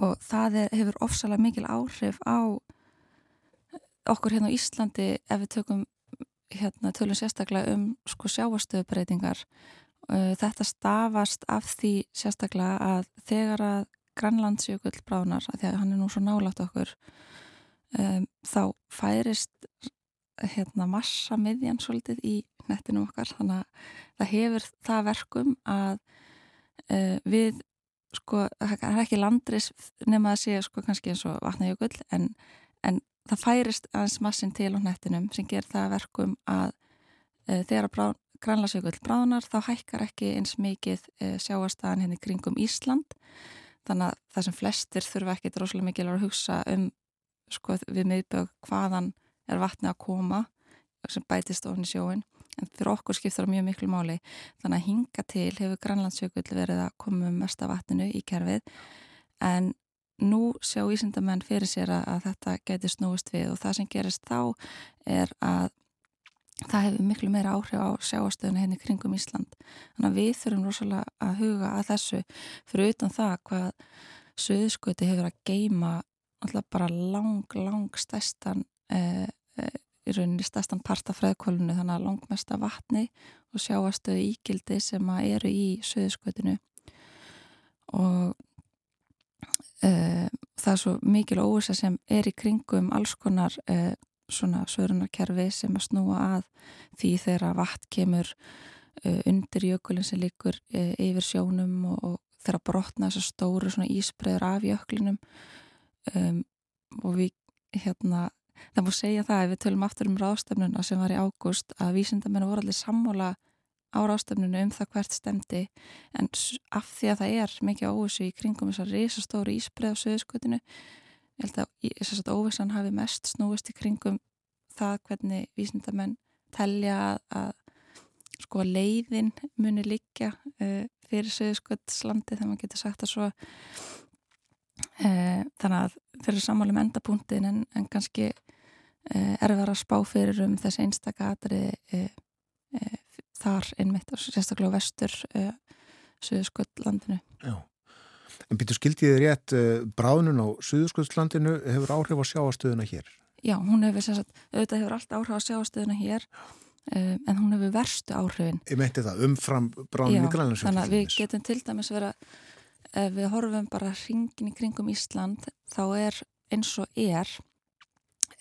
Speaker 5: og það er, hefur ofsalega mikil áhrif á okkur hérna á Íslandi ef við tökum hérna tölum sérstaklega um sko sjáastöðbreytingar uh, þetta stafast af því sérstaklega að þegar að Grænlandsjökull bránar, að því að hann er nú svo nálátt okkur um, þá færist hérna massa miðjan svolítið í nettinu okkar. Þannig að það hefur það verkum að uh, við sko, það er ekki landris nema að sé sko kannski eins og vatnajökull en, en það færist aðeins massin til á nettinum sem ger það að verkum að uh, þegar að grænlasjökull bránar þá hækkar ekki eins mikið uh, sjáastaðan henni kringum Ísland. Þannig að það sem flestir þurfa ekkit rosalega mikið að hugsa um sko, við miðbögg hvaðan er vatni að koma sem bætist ofin í sjóin en fyrir okkur skiptir það mjög miklu máli. Þannig að hinga til hefur Grænlandsjökull verið að koma um mesta vatninu í kerfið en nú sjá ísindamenn fyrir sér að, þetta geti snúist við og það sem gerist þá er að það hefur miklu meira áhrif á sjáastöðuna henni kringum Ísland. Þannig að við þurfum rosalega að huga að þessu. Fyrir utan það hvað söðsköti hefur að geima alltaf bara lang, lang stæstan eh, eh, í rauninni stæstan parta freðkvölinu þannig að langmesta vatni og sjáastöðu ígildi sem að eru í söðskötinu og eh, það er svo mikil óvisa sem er í kringum alls konar eh, svona svörunarkerfi sem að snúa að því þegar vatn kemur uh, undir jökulin sem líkur uh, yfir sjónum og, og þegar brotna þessar stóru ísbreður af jöklinum. Um, og við hérna það múið segja það ef við tölum aftur um ráðstefnuna sem var í ágúst að vísindamennu voru allir sammála á ráðstefnunu um það hvert stemdi en af því að það er mikið óvissu í kringum þessar risastóru ísbreið á söðuskutinu ég held að þess að óvissan hafi mest snúist í kringum það hvernig vísindamenn telja að, að sko að leiðin muni liggja uh, fyrir söðuskotslandi þegar maður getur sagt það svo. Uh, þannig að þeir eru sammálum endapunktin en, en kannski uh, erfar að spá fyrir um þessi einstaka atriði uh, uh, þar einmitt og sérstaklega á vestur söðuskotlandinu
Speaker 1: Já. En býtu skildið þið rétt, bráðnun á Suðurskjöldslandinu hefur áhrif á sjáastöðuna hér.
Speaker 5: Já, hún hefur sagt, auðvitað hefur allt áhrif á sjáastöðuna hér um, en hún hefur verstu áhrifin
Speaker 1: Ég meinti það, umfram bráðnun í
Speaker 5: Já,
Speaker 1: Grænlandsjökull.
Speaker 5: þannig að við getum til dæmis vera ef við horfum bara hringin í kringum Ísland þá er eins og er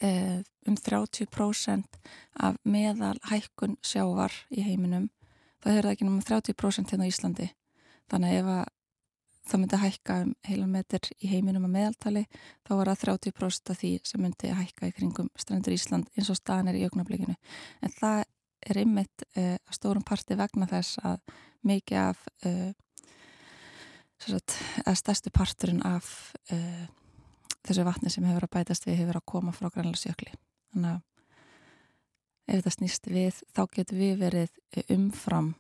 Speaker 5: eh, um 30% af meðal hækkun sjávar í heiminum þá er það ekki náma 30% hérna á Íslandi. Þannig að ef að það myndi hækka um heilan metr í heiminum að meðaltali þá var það 30% af því sem myndi hækka í kringum strendur Ísland eins og staðan er í augnablikinu. En það er einmitt uh, að stórum parti vegna þess að mikið af uh, að stærstu parturinn af uh, þessu vatni sem hefur að bætast við hefur að koma frá grænlandsjökli. Þannig að ef þetta snýst við þá getur við verið eh, umfram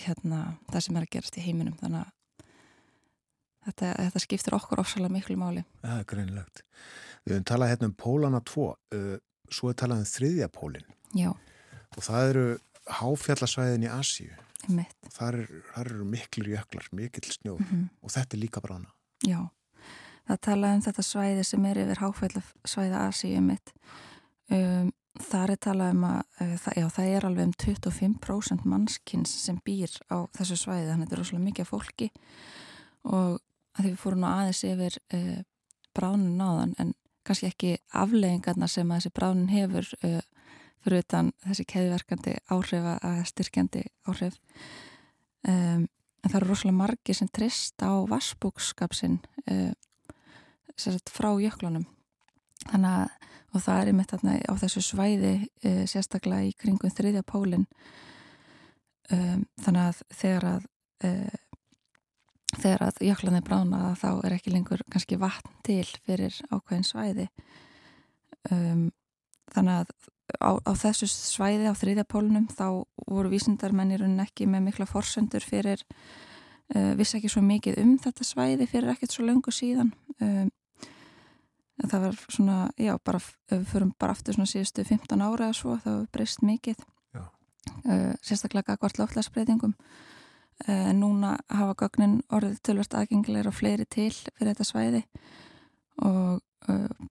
Speaker 5: hérna það sem er að gerast í heiminum. Þannig að þetta, þetta skiptir okkur ofsalega miklu máli.
Speaker 1: Það er greinlegt. Við höfum talað hérna um pólana tvo, uh, svo er talað um þriðja pólinn.
Speaker 5: Já,
Speaker 1: og það eru háfjallasvæðin í Asíu. Þar, er, eru miklur jöklar, mikill snjóð
Speaker 5: mm
Speaker 1: og þetta er líka brána.
Speaker 5: Já, það talaði um þetta svæði sem er yfir háfællasvæði Asíu mitt. Um, þar er talað um að uh, það, já, það er alveg um 25% mannskins sem býr á þessu svæði, þannig að þetta er rosalega mikið fólki. Og að því við fórum aðeins yfir uh, bránun náðan en kannski ekki afleggingarna sem að þessi bránun hefur uh, fyrir utan þessi keðverkandi áhrif að styrkjandi áhrif. Um, en það eru rosalega margir sem trist á vassbúkskapsinn uh, sagt, frá jöklunum. Þannig að og það er einmitt þarna á þessu svæði uh, sérstaklega í kringum þriðja pólinn. Um, þannig að þegar að uh, þegar að jöklarnir brána þá er ekki lengur kannski vatn til fyrir ákveðin svæði. Um, þannig að á, á þessu svæði á þriðja pólunum þá voru vísindarmennirun ekki með mikla forsendur fyrir uh, vissi ekki svo mikið um þetta svæði fyrir ekkert svo löngu síðan. Um, það var svona, já, bara ef við förum bara aftur svona síðustu 15 ára eða svo, það var breyst mikið. Uh, sérstaklega gagvart loftlagsbreytingum uh, en núna hafa gögnin orðið tölvert aðgengilegur og fleiri til fyrir þetta svæði. Og uh,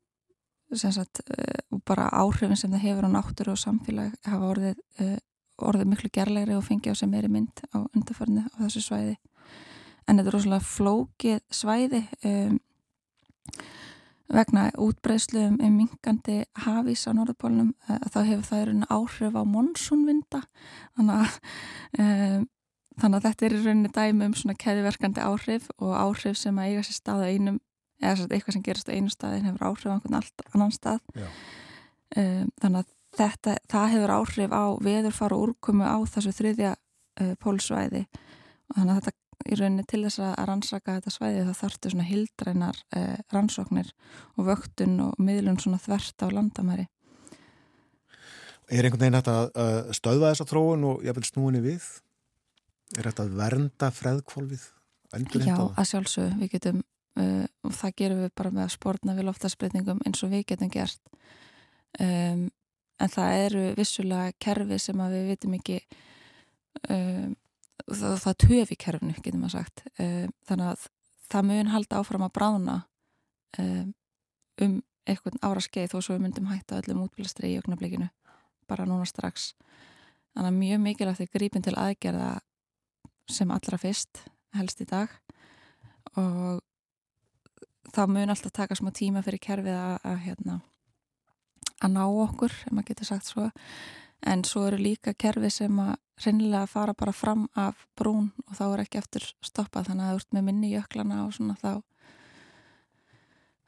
Speaker 5: sagt, uh, og bara áhrifin sem það hefur á náttúru og samfélag hafa orðið, uh, orðið miklu gerlegri og fengið á sem meiri mynd á undarförnu á þessu svæði. En þetta er rosalega flókið svæði um, vegna útbreyslu um, minkandi hafís á norðupólunum uh, þá hefur það í rauninni áhrif á monsúnvinda. Þannig um, þannig að þetta er í rauninni dæmi um svona keðiverkandi áhrif og áhrif sem að eiga sér stað á einum eða sagt eitthvað sem gerast á einu staðin hefur áhrif á einhvern annan stað um, þannig að þetta, það hefur áhrif á veðurfara og úrkomu á þessu þriðja uh, pólsvæði og þannig að þetta, í rauninni til þess að rannsaka þetta svæði þá þarftu svona hildrænar uh, rannsóknir og vöktun og miðlun svona þvert á landamæri.
Speaker 1: Er einhvern veginn hægt að uh, stöðva þessa þróun og jafnvel snúinni við? Er þetta að vernda freðkvolfið?
Speaker 5: Já, að sjálfsög, við getum uh, og það gerum við bara með að spórna við loftasbreytingum eins og við getum gert. Um, en það eru vissulega kerfi sem að við vitum ekki um, það, það töf í kerfinu, getum við sagt. Um, þannig að það mun halda áfram að brána um, einhvern ára skeið þó svo við myndum hætta öllum útbylastri í ögnablikinu bara núna strax. Þannig að mjög mikilvægt er grípin til aðgerða sem allra fyrst helst í dag. Og það mun alltaf taka smá tíma fyrir kerfið að, að, hérna, að ná okkur, ef maður getur sagt svo. En svo eru líka kerfið sem að reynilega fara bara fram af brún og þá er ekki eftir stoppað. Þannig að það ert með minni jöklana og svona þá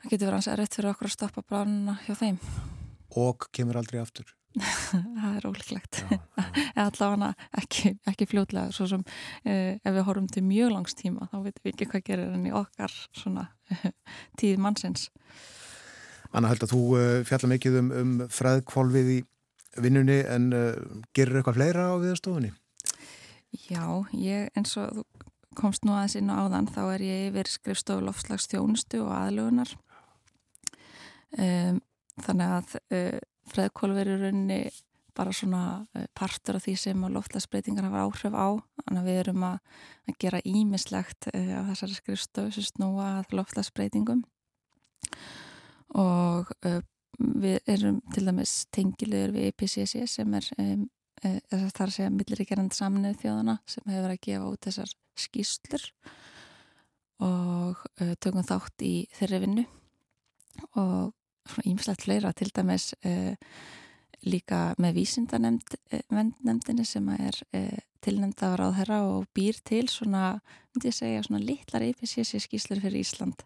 Speaker 5: það getur verið hans erriðt fyrir okkur að stoppa bránuna hjá þeim.
Speaker 1: Og kemur aldrei aftur.
Speaker 5: það er ólíklegt. Allavega ekki, ekki fljótlega svo sem eh, ef við horfum til mjög langs tíma þá veitum við ekki hvað gerir enn í okkar svona tíð mannsins.
Speaker 1: Anna held að þú uh, fjalla mikið um, um freðkvolfið í vinnunni en uh, gerir eitthvað fleira á viðstofunni?
Speaker 5: Já, ég eins og þú komst nú aðeins inn á áðan þá er ég yfir skrifstofu lofslags þjónustu og aðlugunar um, þannig að uh, freðkólver er rauninni bara svona uh, partur af því sem loftlagsbreytingar hafa áhrif á. Þannig að við erum að, að gera ímislegt uh, á þessari skrifstofu sem snúa að loftlagsbreytingum og uh, við erum til dæmis tengilegur við IPCC sem er þess að það er að segja milliríkjarand saminuð þjóðana sem hefur að gefa út þessar skýslur og tökum þátt í þeirri vinnu. Og svona ímislegt fleira til dæmis uh, líka með vísindanemndinni sem er uh, tilnefnd af ráðherra og býr til svona, myndi ég segja, svona litlar IPCC skýslur fyrir Ísland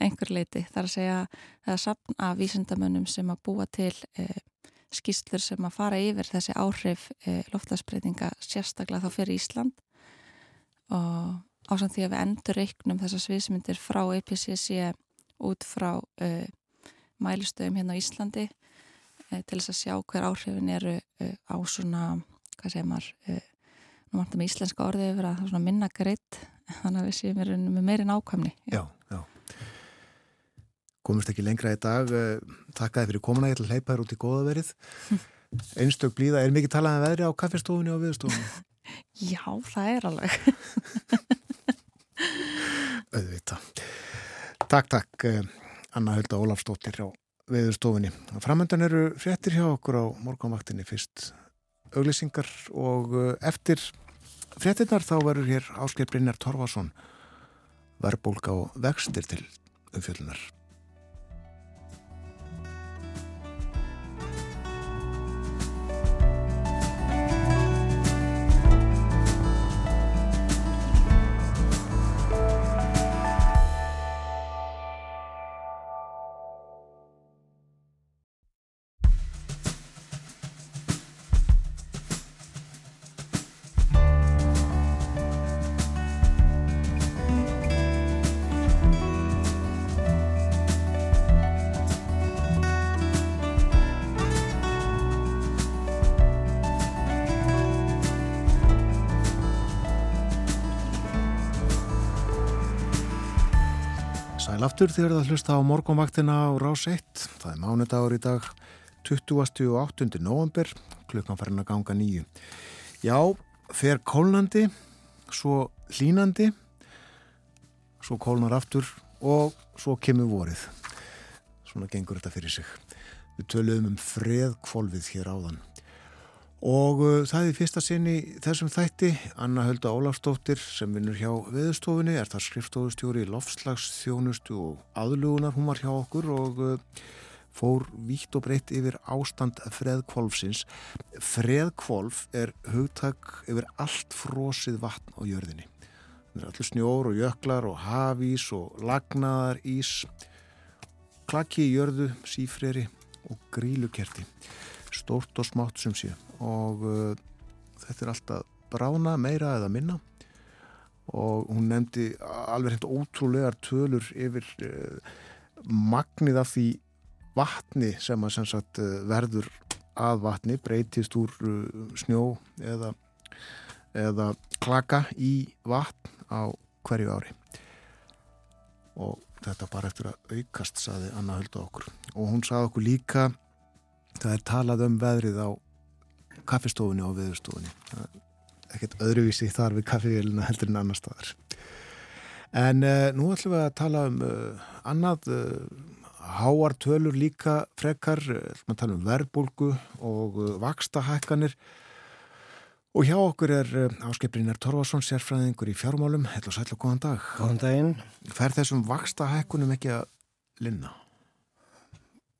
Speaker 5: einhver leiti. Það er að segja það er sapn af vísindamönnum sem að búa til uh, skýslur sem að fara yfir þessi áhrif loftasbreytinga sérstaklega þá fyrir Ísland og ásamt því að við endur reiknum þessar sviðsmyndir frá IPCC út frá uh, mælistöðum hérna á Íslandi eh, til þess að sjá hver áhrifin eru eh, á svona, hvað segir maður eh, nú vantum við íslenska orðið yfir að það er svona minna greitt þannig að við séum við með meiri nákvæmni
Speaker 1: Já, já. Komumst ekki lengra í dag. Takk að þið fyrir komuna, ég ætla að hleypa þér út í góða verið. Einstök blíða, er mikið talað um veðri á kaffestofunni og viðstofunni?
Speaker 5: Já, það er alveg
Speaker 1: Auðvita. Takk, takk, Anna Hulda Ólafsdóttir á viðstofunni. Framöndan eru fréttir hjá okkur á morgunvaktinni fyrst auglýsingar og eh, eftir fréttinnar þá verður hér Ásker Brynjar Torfason verbólka og vextir til umfjöllunar. Aftur þið verða að hlusta á morgunvaktina á Rás 1. Það er mánudagur í dag 20. og 8. november, klukkan farin að ganga nýju. Já, fer kólnandi, svo hlínandi, svo kólnar aftur og svo kemur vorið. Svona gengur þetta fyrir sig. Við töluðum um freðkvolfið hér áðan. Og uh, það er fyrsta sinni þessum þætti, Anna Hölda Ólafsdóttir sem vinnur hjá veðustofunni, er það skrifstofustjóri, lofslagsþjónustu og aðlugunar, hún var hjá okkur og uh, fór vítt og breytt yfir ástand freðkvolfsins. Freðkvolf er hugtak yfir allt frosið vatn á jörðinni. Það er allir snjór og jöklar og hafís og lagnaðar ís, klakki í jörðu, sífreri og grílukerti. Stórt og smátt sem sé. Og uh, þetta er alltaf brána meira eða minna. Og hún nefndi alveg hreint ótrúlegar tölur yfir uh, magnið af því vatni sem að sem sagt uh, verður að vatni breytist úr snjó eða, eða klaka í vatn á hverju ári. Og þetta bara eftir að aukast saði Anna Hölda okkur. Og hún saði okkur líka það er talað um veðrið á kaffistofunni og veðurstofunni. Er ekkert öðruvísi þar við kaffivélina heldur en annar staðar. En uh, nú ætlum við að tala um uh, annað uh, háar tölur líka frekar. Að tala um verðbólgu og vakstahækkanir og hjá okkur er áskiprinir Torfarsson sérfræðingur í fjármálum. Hella sætla góðan dag.
Speaker 6: Góðan daginn.
Speaker 1: fer þessum vakstahækkunum ekki að linna?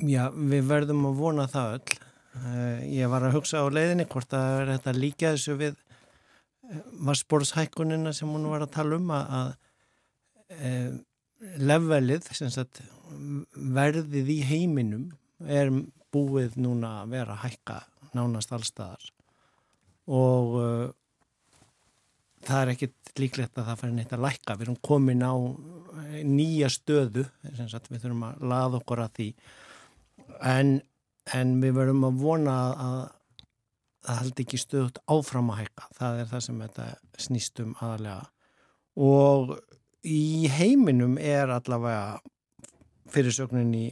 Speaker 6: Já, við verðum að vona það öll. Uh, ég var að hugsa á leiðinni hvort að þetta líka þessu við vassborðshækkunina sem hún var að tala um að, að uh, levelið, sagt, verðið í heiminum er búið núna að vera að hækka nánast allstaðar og uh, það er ekkit líklegt að það færi neitt að lækka. Við erum komin á eh, nýja stöðu, sagt, við þurfum að laða okkur að því en, en við verðum að vona að það haldi ekki stöðut áfram að hækka. Það er það sem þetta snýst um aðalega. Og í heiminum er allavega fyrirsögnin í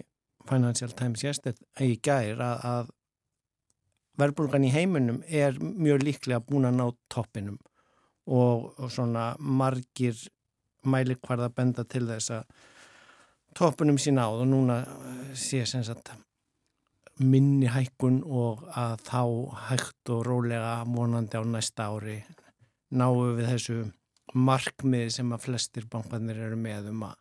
Speaker 6: Financial Times yesterday í gær að, að verðbólgan í heiminum er mjög líklega búin að ná toppinum og, og svona margir mælikvarða benda til þess að toppinum sé náð og núna eh, sé sem sagt minni hækkun og að þá hægt og rólega vonandi á næsta ári náu við þessu markmið sem að flestir bankanir eru með um að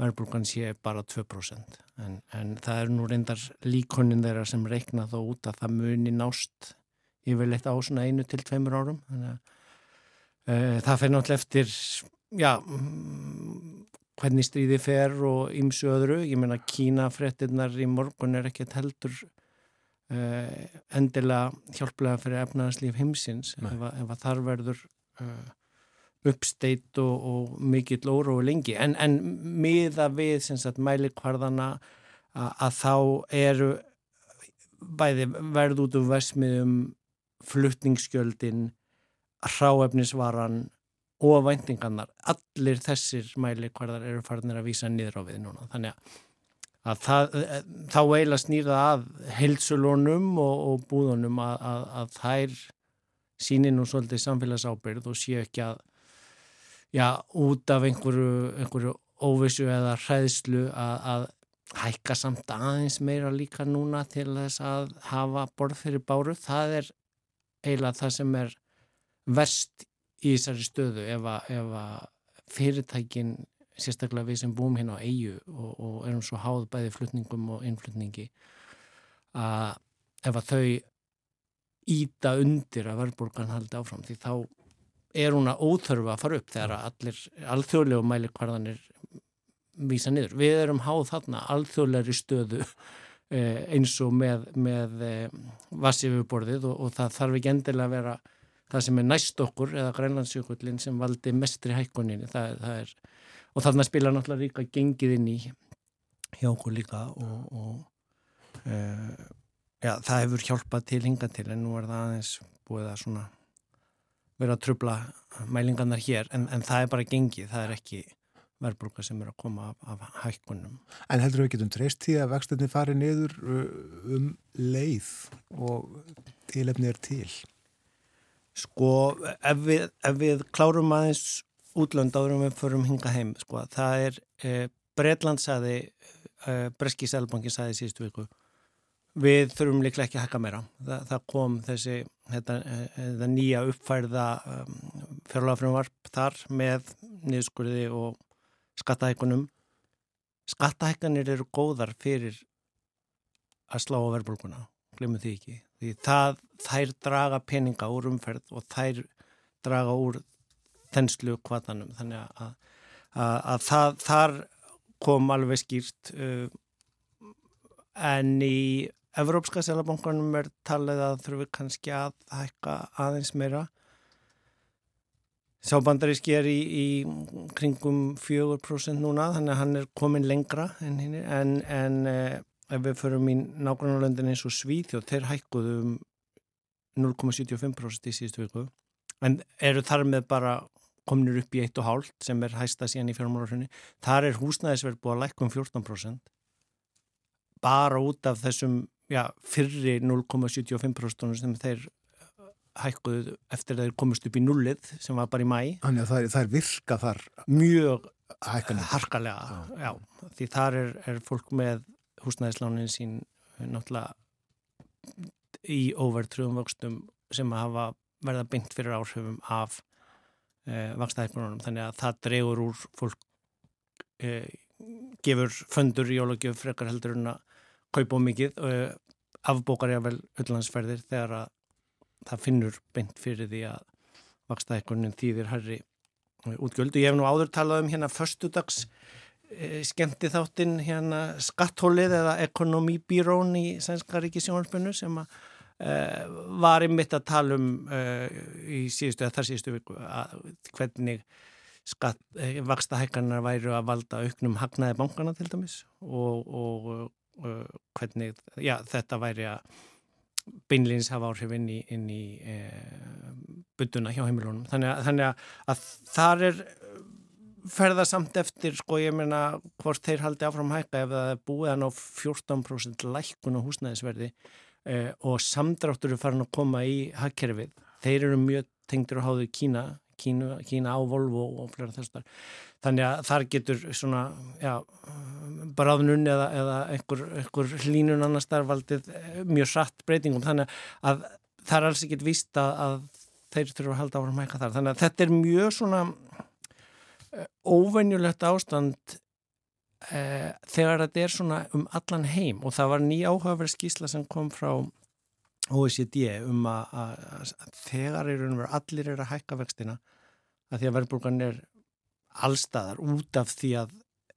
Speaker 6: verðbólgan sé bara 2% en, en það er nú reyndar líkonin þeirra sem reikna þó út að það muni nást yfirleitt á svona einu til tveimur árum. Þannig að e, það fer náttúrulega eftir já hvernig stríði fer og ymsu öðru, ég meina Kína fréttinnar í morgun er ekkert heldur uh, endilega hjálplega fyrir efnaðarslíf heimsins ef, að- ef að þar verður uh, uppsteitt og, og mikill órói lengi. En, en miða við mælikvarðana að, að þá eru bæði verð út úr versmiðum flutningsgjöldin hráefnisvaran og væntingarnar, allir þessir mælikvarðar eru farnir að vísa niður á við núna, þannig að það, þá eiginlega snýra að heilsulónum og, og búðunum að, að, að þær síni nú svolítið samfélagsábyrð og séu ekki að já, út af einhverju, einhverju óvissu eða hræðslu að, að hækka samt aðeins meira líka núna til þess að hafa borð fyrir báru, það er eiginlega það sem er verst í þessari stöðu ef að, ef að fyrirtækin sérstaklega við sem búum hérna á eigu og, og erum svo háð bæði flutningum og innflutningi að ef að þau íta undir að verðbólgan haldi áfram því þá er hún að óþörfa að fara upp þegar að allir alþjóðlegu mælikvarðanir vísa niður. Við erum háð þarna alþjóðlegri stöðu eh, eins og með, með eh, vassifurborðið og, og það þarf ekki endilega að vera það sem er næst okkur eða grænlandsjökullin sem valdi mestri hækkuninni og þarna spila náttúrulega líka gengið inn í hjá okkur líka og, og e, já, það hefur hjálpað til hinga til en nú er það aðeins búið að svona vera að trubla mælingarnar hér en, en það er bara gengið, það er ekki verðbrúka sem er að koma af, af hækkunum.
Speaker 1: En heldur við getum treyst því að vextinni fari niður uh, um leið og tilefni er til?
Speaker 6: Sko, ef við, ef við klárum aðeins útlönd áður en við förum hinga heim, sko, það er eh, Bretland saði, eh, Breski Sælbanki saði síðustu viku, við þurfum líklega ekki að hækka meira. Þa, það kom þessi þetta, eh, nýja uppfærða um, fjárlagafrumvarp þar með niðurskurði og skattahækkunum. Skattahækkanir eru góðar fyrir að slá á verðbólkuna, glemum því ekki. Því það, þær draga peninga úr umferð og þær draga úr þenslu kvatanum. Þannig að, að, að það, þar kom alveg skýrt uh, en í Evrópska selabankunum er talið að þurfum við kannski að hækka aðeins meira. Sá bandaríski er í, í kringum 4% núna, þannig að hann er komin lengra en en, en eh, ef við förum í nágrannarlöndin eins og Svíþjóð, þeir hækkuðu um 0,75% í síðustu viku. En eru þar með bara kominir upp í 1,5 sem er hæsta síðan í fjármálurhunni. Þar er húsnæðisverð búið að lækka um 14% bara út af þessum já, fyrri 0,75% sem þeir hækkuðu eftir að þeir komist upp í nullið sem var bara í mæ
Speaker 1: Þannig að það er, virka þar
Speaker 6: mjög harkalega já. því þar er, er fólk með húsnæðislánin sín eh, náttúrulega í overtrúum vöxtum sem hafa verða byngt fyrir áhrifum af e, vakstæðisbúrunum þannig að það dregur úr fólk e, gefur föndur í jólagjöf frekar heldur en að kaupa mikið e, afbókar ég vel öllandsferðir þegar að það finnur beint fyrir því að vakstæðisbúrunin þýðir herri útgjöld. Og ég hef nú áður talað um hérna förstudags e, skemmti þáttinn hérna skatthólið eða ekonomíbírón í Sænska ríkisjónarspunnu sem að e, var einmitt að tala um e, í síðustu eða þar síðustu viku að hvernig skatt, e, vaksta hækkanar væru að valda auknum hagnaði bankana til dæmis og, og, og hvernig já, þetta væri að beinleins hafa áhrif inn í, inn í e, byttuna hjá heimilunum. Þannig að, þannig að þar er ferða samt eftir sko ég meina hvort þeir haldi áfram hækka ef það er búið að ná 14% lækkun á húsnæðisverði e, og samdráttur eru farin að koma í hagkerfið. Þeir eru mjög tengdur að háðu Kína Kína, Kína á Volvo og flera þessar þannig að þar getur svona já, bráðnun eða, eða einhver, einhver hlínun annars þar valdið eh, mjög satt breytingum. Þannig að það er alls ekkit víst að, að þeir þurfa að halda áfram hækka þar. Þannig að þetta er mjög svona eh, óvenjulegt ástand eh, þegar þetta er svona um allan heim. Og það var ný áhugaverð skísla sem kom frá OECD um að, þegar er allir er að hækka vextina að því að verðbúrgan er allstaðar út af því að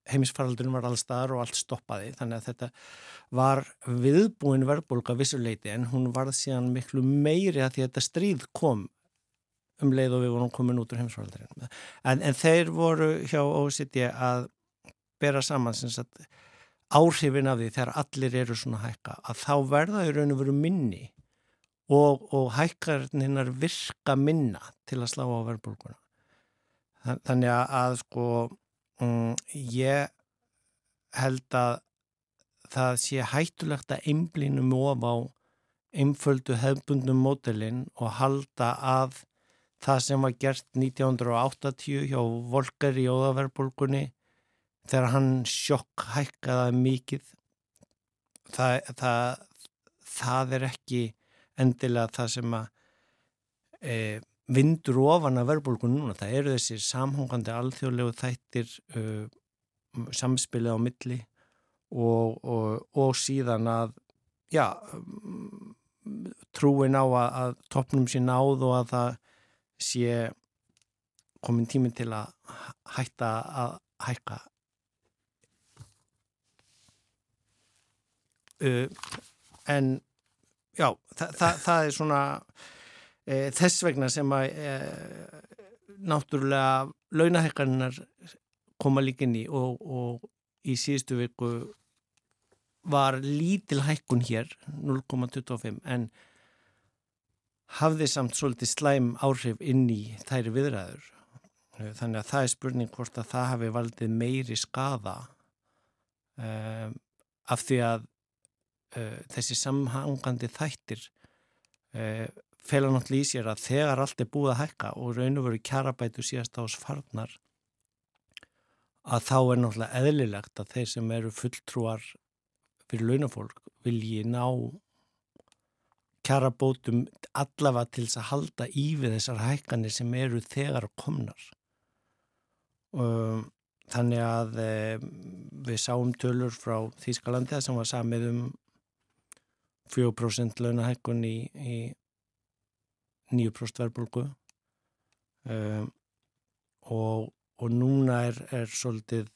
Speaker 6: heimisfaraldunum var allstaðar og allt stoppaði. Þannig að þetta var viðbúin verðbólka vissuleiti en hún varð síðan miklu meiri að því að þetta stríð kom um leið og við vorum komin út úr heimisfaraldurinn en, en þeir voru hjá OECD að bera saman sagt áhrifin af því þegar allir eru svona hækka að þá verða í raun og veru minni og, og hækkarninnar virka minna til að slá á verðbólkuna þannig að, sko um, ég held að það sé hættulegt að einblínum of á einföldu hefbundum mótelin og halda að það sem var gert 1980 hjá Volker í óðaverðbólkunni þegar hann sjokk hækkaða mikið það, það, það er ekki endilega það sem að e, vindur ofan að verðbólku núna. Það eru þessi samhóngandi alþjóðlegu þættir uh, samspilið á milli og, og, og síðan að já, trúin á að, að toppnum sé náð og að það sé komin tímin til að hætta að hækka. Uh, en já, það, það, það er svona e, þess vegna sem að e, náttúrulega launahekkarinnar koma líka inn í og, og í síðustu viku var lítil hækkun hér 0,25 en hafði samt svolítið slæm áhrif inn í þæri viðræður. Þannig að það er spurning hvort að það hafi valdið meiri skada um, af því að uh, þessi samhangandi þættir uh, fela náttúrulega í sér að þegar allt er búið að hækka og raun og veru kjarabætu síðast ás farnar að þá er náttúrulega eðlilegt að þeir sem eru fulltrúar fyrir launafólk vilji ná kjarabótum allavega til þess að halda í við þessar hækkanir sem eru þegar komnar. Þannig að um, við sáum tölur frá Þýskalandi sem var samið um 4% launahækkun í, í 9% verðbólgu um, og, og núna er, er svolítið,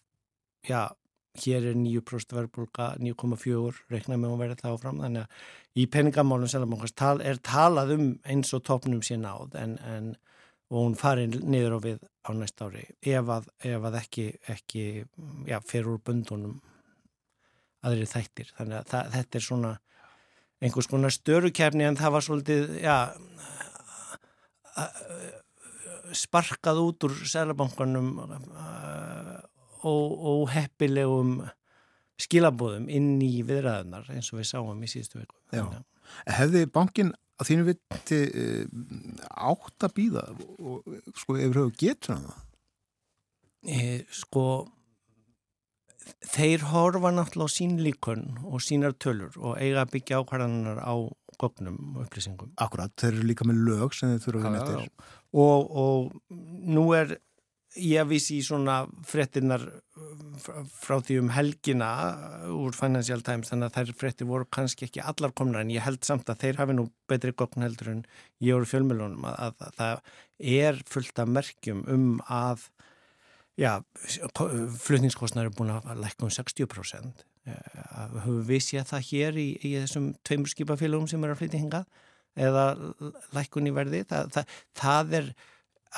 Speaker 6: já, hér er 9% verðbólga, 9,4 reikna með að vera það áfram, þannig að í peningamálum Sælabankars tal, er talað um eins og topnum sé náð en, en hún farin niður á við á næsta ári ef að, ef að ekki, ekki já, fer úr bundunum aðri þættir. Þannig að það, þetta er svona einhvers konar störukefni en það var svolítið já sparkað út úr selabankanum og, og heppilegum skilabóðum inn í viðræðunar eins og við sáum í síðustu viku.
Speaker 1: Já. Hefði bankin að þínu viti eh, átt að býða og sko yfir höfu getur hann það?
Speaker 6: E, sko, þeir horfa náttúrulega á sín líkun og sínar tölur og eiga að byggja ákvarðanar á gögnum og upplýsingum.
Speaker 1: Akkurat, þeir eru líka með lög sem þeir þurfa að vinna eftir.
Speaker 6: Og, og nú er ég vísi í svona fréttinnar frá, frá því um helgina úr Financial Times þannig að þær fréttir voru kannski ekki allar komna en ég held samt að þeir hafi nú betri gögn heldur en ég voru fjölmjölunum að, að, að það er fullt af merkjum um að já, flutningskostnar er búin að lækka um 60% Eh, höfum við séð það hér í, í þessum tveimur skipafélagum sem er að flytja hingað? Eða lækkun í verði? Það, það, það er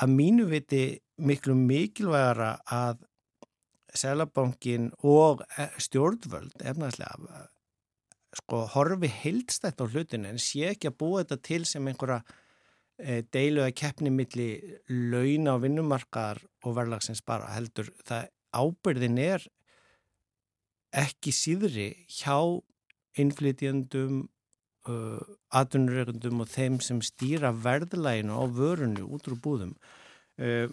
Speaker 6: að mínu viti miklu mikilvægara að Sælabankin og eh, stjórnvöld efnaðslega sko horfi heildstætt á hlutinu en sé ekki að búa þetta til sem einhverja e, deilu að keppni milli launa og vinnumarkaðar og verðlagsins bara heldur það ábyrðin er ekki síðri hjá innflytjandum uh, atvinnureikundum og þeim sem stýra verðlæginu á vörunni út úr búðum. Uh,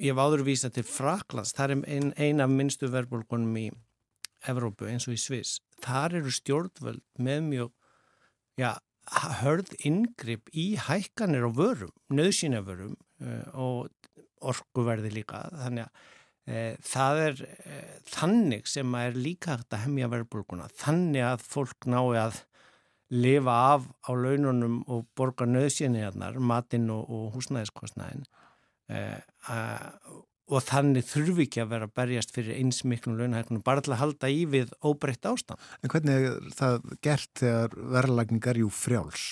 Speaker 6: ég hef áður vísa til Fraklands, það er ein, ein af minnstu verðbólgunum í Evrópu eins og í Sviss, þar eru stjórnvöld með mjög já, hörð inngrip í hækkanir á vörum, nöðsynavörum uh, og orkuverði líka, þannig að uh, það er uh, þannig sem að er líka hægt að hemja verðbólguna, þannig að fólk nái að lifa af á laununum og borga nöðsynjarnar, matinn og, og húsnæðiskostnæðin uh, og þannig þurfi ekki að vera að berjast fyrir eins miklum launahækunum bara til að halda í við óbreytt ástand.
Speaker 1: En hvernig er það gert þegar verðlagningar jú frjáls?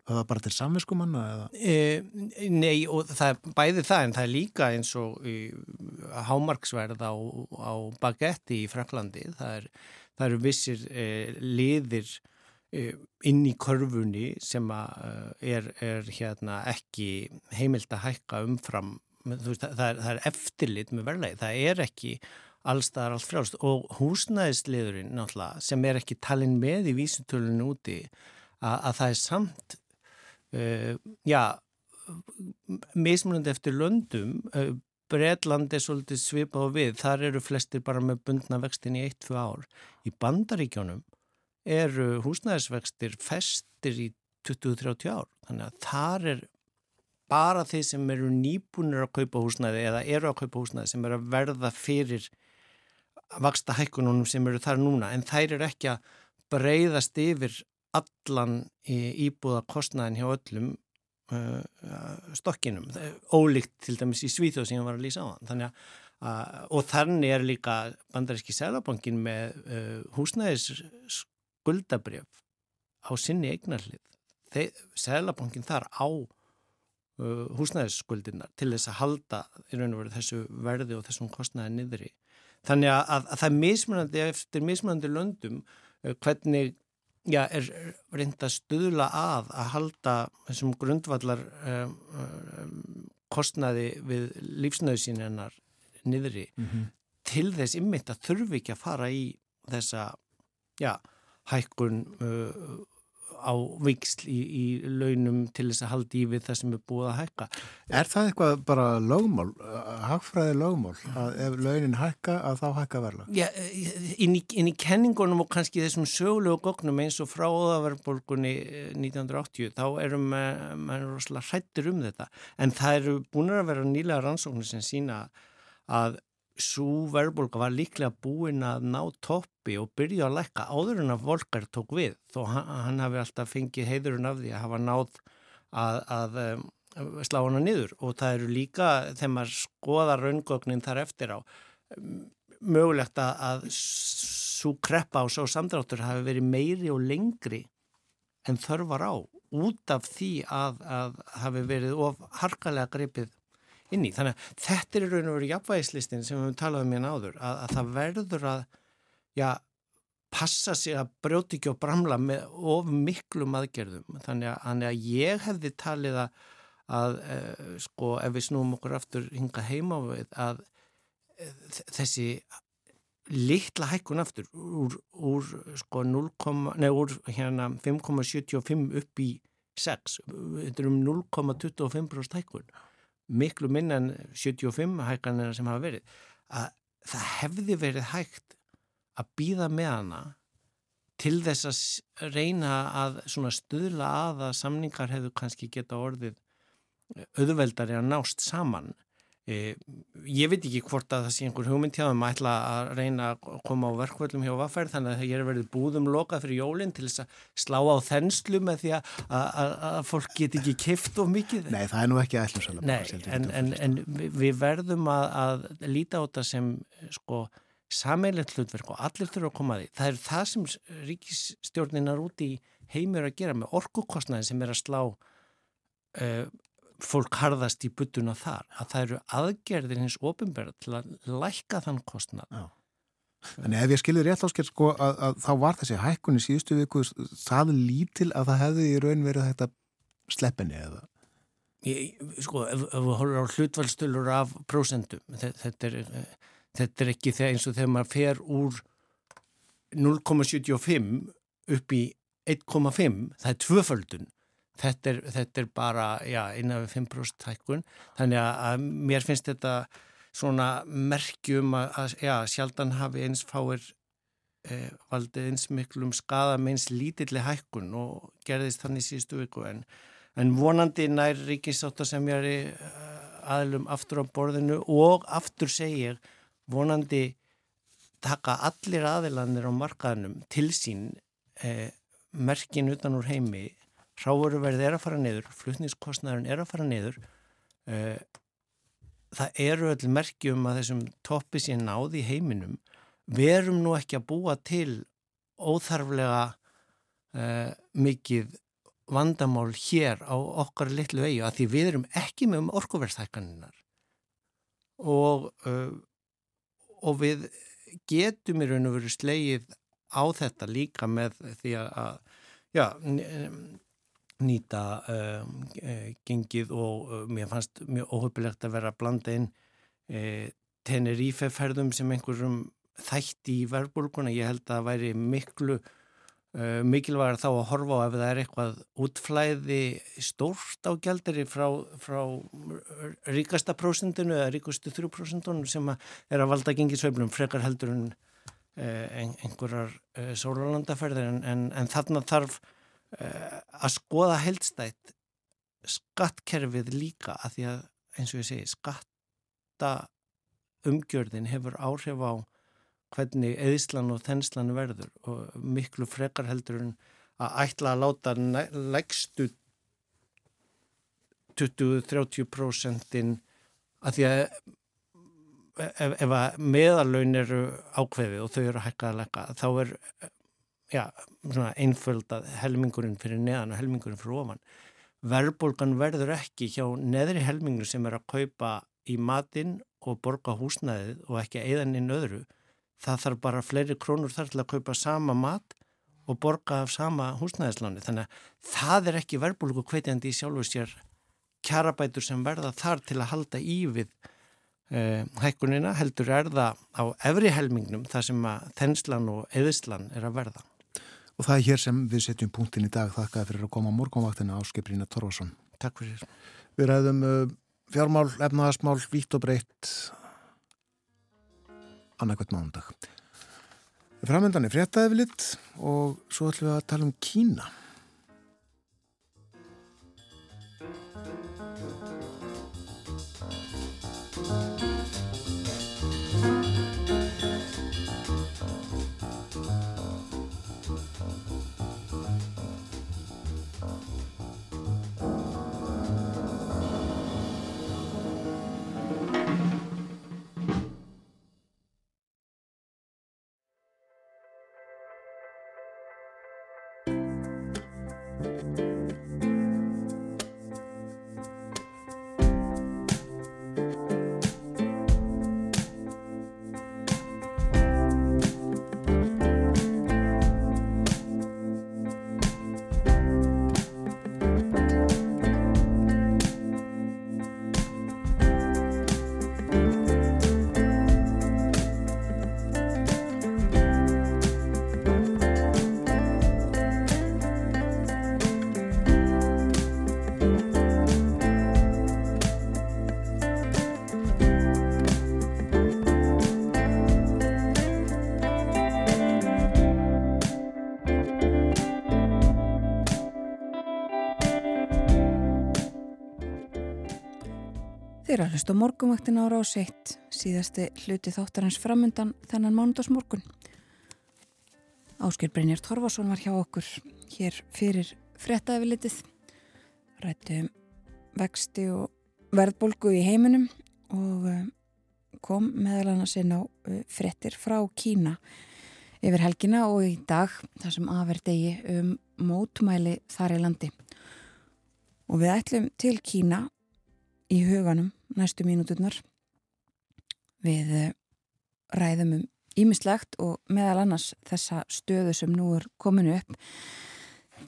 Speaker 1: Það var bara til samviskumanna eða?
Speaker 6: E, nei og það er bæði það en það er líka eins og e, hámarksverð á, á bagetti í Fraklandi. Það, er, eru vissir e, liðir inn í körfunni sem að, er, er hérna, ekki heimilt að hækka umfram Veist, það, er, það er eftirlit með verðlegi, það er ekki allstaðar allt frjálst. Og húsnæðisliðurinn náttúrulega sem er ekki talin með í vísutölunum úti að, að það er samt uh, já mismunandi eftir löndum uh, Breitland er svolítið svipað og við, þar eru flestir bara með bundna vextin í 1-2 ár. Í bandaríkjónum eru húsnæðisvextir festir í 20-30 ár. Þannig að þar er bara þeir sem eru nýbúinir að kaupa húsnæði eða eru að kaupa húsnæði sem eru að verða fyrir vaksta hækkununum sem eru þar núna. En þær eru ekki að breyðast yfir allan íbúða kostnæðin hjá öllum uh, stokkinum. Ólíkt til dæmis í Svíþjóð sem ég var að lýsa á hann. Þannig að Uh, og þannig er líka bandaríski selabankin með uh, húsnæðis skuldabrjöf á sinni eignarlið. Selabankin þar á uh, húsnæðisskuldinnar til þess að halda í raun og veru þessu verði og þessum kostnæði niðri. Þannig að, að, að það er mismunandi eftir mismunandi löndum hvernig já, er reynd að stuðla að að halda þessum grundvallar um, um, kostnæði við lífsnöðsynjarnar niðri mm -hmm. til þess ymmit að þurfi ekki að fara í þessa já, hækkun uh, á viksl í, í launum til þess að haldi í við það sem er búið að hækka.
Speaker 1: Er það eitthvað bara lögmál, hagfræði lögmál að ef launin hækka að þá hækka verla?
Speaker 6: Já, inn í, inn í kenningunum og kannski þessum sögulegu gognum eins og frá óðaverðbólgunni 1980 þá erum maður rosalega hrættir um þetta en það eru búin að vera nýlega rannsóknir sem sína að svo verðbólka var líklega búin að ná toppi og byrja að lækka áður en að Volker tók við þó hann, hafi alltaf fengið heiðurinn af því að hafa náð að, að um, slá hana niður og það eru líka þegar maður skoða raungögnin þar eftir á mögulegt að, að svo kreppa og svo samdráttur hafi verið meiri og lengri en þörfar á út af því að, að hafi verið of harkalega greipið inn í. Þannig að þetta er raun og veru jafnvægislistin sem við höfum talað um hérna áður, að, að það verður að já, passa sig að brjóti ekki og bramla með of miklum aðgerðum. Þannig að, þannig að ég hefði talið að, að e, sko, ef við snúum okkur aftur hinga heima að e, þessi litla hækkun aftur úr, úr sko 0, nei, úr hérna 5,75 upp í 6, þetta er um 0,25% hækkun miklu minna en 75 hækkanina sem hafa verið að það hefði verið hægt að býða með hana til þess að reyna að svona stuðla að að samningar hefðu kannski geta orðið auðveldari að nást saman. E, ég veit ekki hvort að það sé einhver hugmynd hjá þeim að ætla að reyna að koma á verkvöldum hjá vaffærið þannig að ég er verið búðum lokað fyrir jólinn til þess að slá á þenslu með því að, að, að fólk get ekki kift of mikið.
Speaker 1: Nei, það er nú ekki ætlum
Speaker 6: Nei, en, en, en vi- við verðum að, að líta á þetta sem sko sameilegt hlutverk og allir þurfa að koma að því. Það er það sem ríkisstjórninar úti í heimur að gera með orkukostnaði sem er að slá uh, fólk harðast í buttuna þar. Að það eru aðgerðir hins ofinberða til að lækka þann kostnað.
Speaker 1: En ef ég skilði rétt ásker sko að, að þá var þessi hækkun í síðustu viku það lítil að það hefði í raun verið þetta sleppinni eða
Speaker 6: Ég, sko, ef, ef við horfum á hlutvalstölur af prósendum, þe- þetta er, eh, þetta er ekki þegar eins og þegar maður fer úr 0,75 upp í 1,5, það er tvöföldun. Þetta er, þetta er bara, innan við 5% hækkun. Þannig að, mér finnst þetta svona merkjum að, já, sjaldan hafi eins fáir eh, valdið eins miklum skada með eins lítilli hækkun og gerðist þannig síðustu viku en En vonandi nær ríkissáttasemjari aðlum aftur á borðinu og aftur segir vonandi taka allir aðilanir á markaðnum til sín eh, merkin utan úr heimi. Ráveruverð er að fara niður, flutningskostnæðurinn er að fara niður. Eh, það eru öll merkjum að þessum toppi sér náði í heiminum. Verum nú ekki að búa til óþarflega eh, mikið vandamál hér á okkar litlu eigu að því við erum ekki með um orkuverðstækkaninnar og, uh, og við getum í raun og veru slegið á þetta líka með því að, já, nýta um, uh, gengið og uh, mér fannst mjög óhöpulegt að vera að blanda inn uh, Tenerife-ferðum sem einhverjum þætti í verðbólguna. Ég held að það væri miklu Uh, mikilvægur þá að horfa á ef það er eitthvað útflæði stórt á gjaldari frá, frá ríkasta prósendinu eða ríkustu þrjú prósendunum sem að er að valda gengið sveiflum frekar heldur en ein, einhverjar uh, sólalandaferðir en, en, en þarna þarf að skoða heldstætt skattkerfið líka að því að eins og ég segi skatta umgjörðin hefur áhrif á hvernig eðislan og þenslan verður og miklu frekar heldur en að ætla að láta lægstu 20-30% að því að ef, ef að meðalaun eru ákveðið og þau eru hækkað að lækka þá er svona einföld að helmingurinn fyrir neðan og helmingurinn fyrir ofan. Verðbólgan verður ekki hjá neðri helmingu sem er að kaupa í matinn og borga húsnæðið og ekki eðan inn öðru það þarf bara fleiri krónur þar til að kaupa sama mat og borga af sama húsnæðisláni. Þannig að það er ekki verbulgu kveitjandi í sjálfu sér kjarabætur sem verða þar til að halda í við eh, hækkunina heldur er það á efri helmingnum þar sem að þenslan og eðislan er að verða.
Speaker 1: Og það er hér sem við setjum punktin í dag þakkaði fyrir að koma á morgunvaktina á Skiprína Torfarsson.
Speaker 6: Takk fyrir.
Speaker 1: Við ræðum uh, fjármál, efnaðasmál, vítt og breytt annarkvæmt mánundag. Framöndan er fréttaði við lit og svo ætlum við að tala um Kína.
Speaker 2: Eru að hlusta á morgunvaktin ára á seitt síðasti hluti þáttarins framöndan þennan mánudagsmorgun. Ásker Brynjar Torfason var hjá okkur hér fyrir frettæfilitið. Rættu um vexti og verðbólgu í heiminum og eh, kom meðal annars inn á eh, frettir frá Kína yfir helgina og í dag þar sem aðverð degi um mótmæli þar í landi. Og við ætlum til Kína í huganum næstu mínúturnar. Við eh, ræðum um ímislegt og meðal annars þessa stöðu sem nú er kominu upp.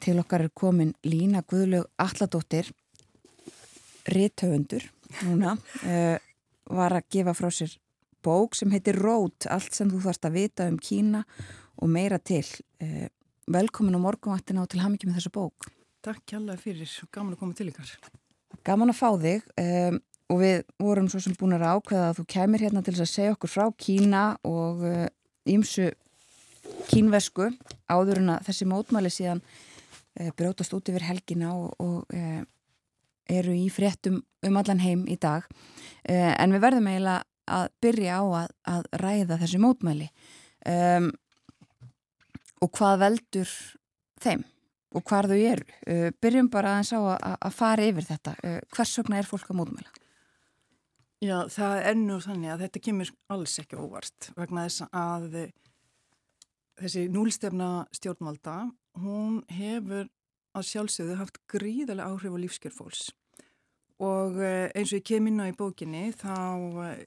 Speaker 2: Til okkar er komin Lína Guðlaug Alladóttir, rithöfundur núna, uh, var að gefa frá sér bók sem heitir Rót, allt sem þú þarfst að vita um Kína og meira til. Uh, velkomin á morgunvaktina og til hamingi með þessa bók.
Speaker 5: Takk kjalla fyrir, gaman að koma til ykkar.
Speaker 2: Gaman að fá þig um, og við vorum svo sem búin að ákveða að þú kemur hérna til þess að segja okkur frá Kína og ímsu kínvesku áður en að þessi mótmæli síðan uh, brjótast út yfir helgina og, og uh, eru í fréttum um allan heim í dag. Uh, en við verðum eiginlega að byrja á að, að ræða þessi mótmæli um, og hvað veldur þeim og hvar þau eru. Uh, byrjum bara að, að fara yfir þetta. Uh, hvers vegna er fólk að mótmæla?
Speaker 5: Já, það er nú þannig að þetta kemur alls ekki óvart vegna þess að þessi núlstefna stjórnvalda, hún hefur að sjálfsögðu haft gríðarlega áhrif á lífskjör fólks. Og eh, eins og ég kem inn á í bókinni þá, eh,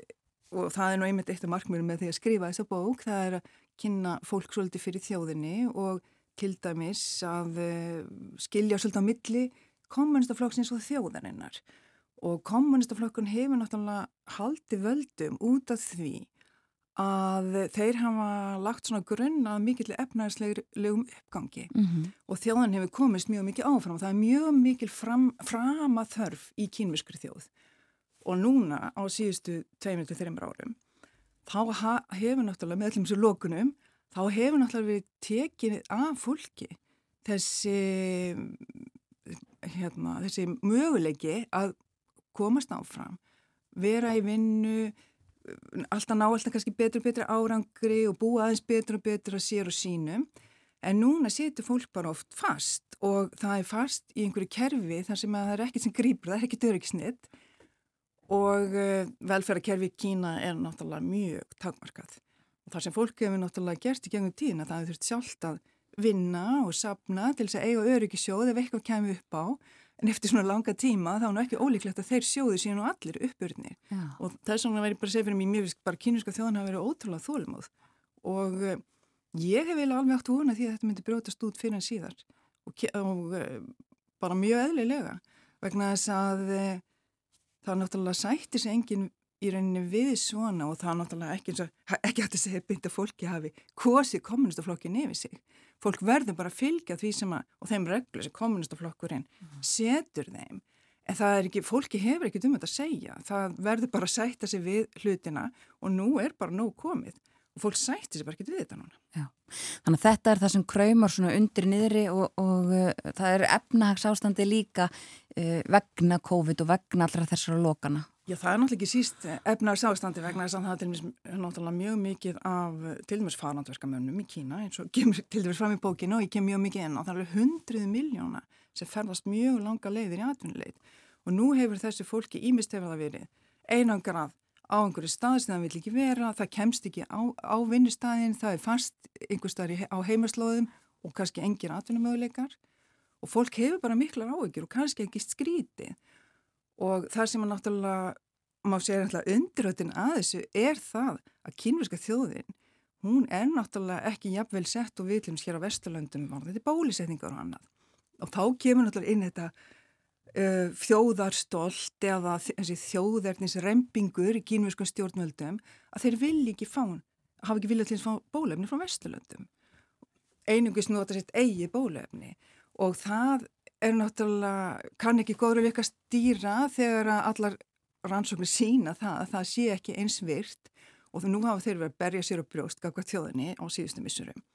Speaker 5: og það er nú einmitt eitt af markmjörnum með því að skrifa þessa bók, það er að kynna fólk svolítið fyrir þjóðinni og til dæmis að eh, skilja svolítið á milli kommunistaflokksins og þjóðarinnar og kommunistaflokkun hefur náttúrulega haldið völdum út af því að þeir hafa lagt svona grunn að mikill efnæðislegum uppgangi.
Speaker 2: Mm -hmm.
Speaker 5: og þjóðan hefur komist mjög mikið áfram. Og það er mjög mikil fram, frama þörf í kínvískri þjóð. Og núna á síðustu 2-3 árum þá hefur náttúrulega með öllum þessu lókunum þá hefur náttúrulega verið tekið af fólki þessi hérna, þessi möguleiki að komast áfram vera í vinnu alltaf ná alltaf kannski betur og betur árangri og búa aðeins betur og betur að sér og sínum. En núna setur fólk bara oft fast og það er fast í einhverju kerfi þar sem að það er ekkert sem grýpur, það er ekkert öryggisnitt og uh, velferðarkerfi Kína er náttúrulega mjög takmarkað. Og þar sem fólk hefur náttúrulega gert í gengum tíðina það hefur þurft sjálft að vinna og sapna til þess að eiga öryggisjóð ef eitthvað kemur upp á en eftir svona langa tíma þá er nú ekki ólíklegt að þeir sjóðu síðan og allir uppurnir.
Speaker 2: Já.
Speaker 5: og þess vegna væri bara að segja fyrir mig mér finnst bara kynniska þjóðan hafa verið ótrúlega þólumóð og uh, ég hef eiginlega alveg átt vona því að þetta myndi brjótast út fyrir en síðar. Og, og uh, bara mjög eðlilega. Vegna þess að uh, það er náttúrulega sætti sig enginn í rauninni við svona og það er náttúrulega ekki, og- ekki hægt að segja að fólki hafi kosið kommunistaflokkin yfir sig. Fólk verður bara að fylgja því sem að og þeim reglu sem kommunistaflokkurinn setur þeim. En það er ekki, fólki hefur ekki um þetta að segja. Það verður bara að sætta sig við hlutina og nú er bara nóg komið. Og fólk sætti sig bara ekki við þetta núna.
Speaker 2: Þannig að þetta er það sem kraumar svona undir niðri og, og uh, það er efnahags ástandi líka uh, vegna COVID og vegna allra þessara lokana.
Speaker 5: Já, það er náttúrulega ekki síst efnaðars ástandi vegna þess að það er náttúrulega mjög mikið af til dæmis farandverkamönnum í Kína eins og kemur til dæmis fram í bókinu og ég kem mjög mikið inn og það er alveg hundruð miljóna sem ferðast mjög langa leiðir í atvinnuleit. Og nú hefur þessi fólki ímist hefur það verið einangrað á einhverju stað sem það vil ekki vera, það kemst ekki á, á vinnustæðin, það er fast einhver staðar á heimaslóðum og kannski engir atvinnumöguleikar. Og fólk hefur bara miklar áhyggjur og kannski ekki skrítið og það sem að náttúrulega má segja náttúrulega undirhautin að þessu er það að kínverska þjóðin hún er náttúrulega ekki jafnvel sett og vitlums hér á Vesturlöndum þetta er bólisetningar og annað. Og þá kemur náttúrulega inn þetta uh, þjóðarstolt eða þjóðernis rempingur í kínverskum stjórnvöldum að þeir vilja ekki fá hafa ekki viljað til að fá bólefni frá Vesturlöndum. Einungis nota sitt eigi bólefni og það er náttúrulega, kann ekki góður líka stýra þegar að allar rannsóknir sína það að það sé ekki eins virt og þú nú hafa þeir verið að berja sér á brjóst gagvað þjóðinni á síðustu missurum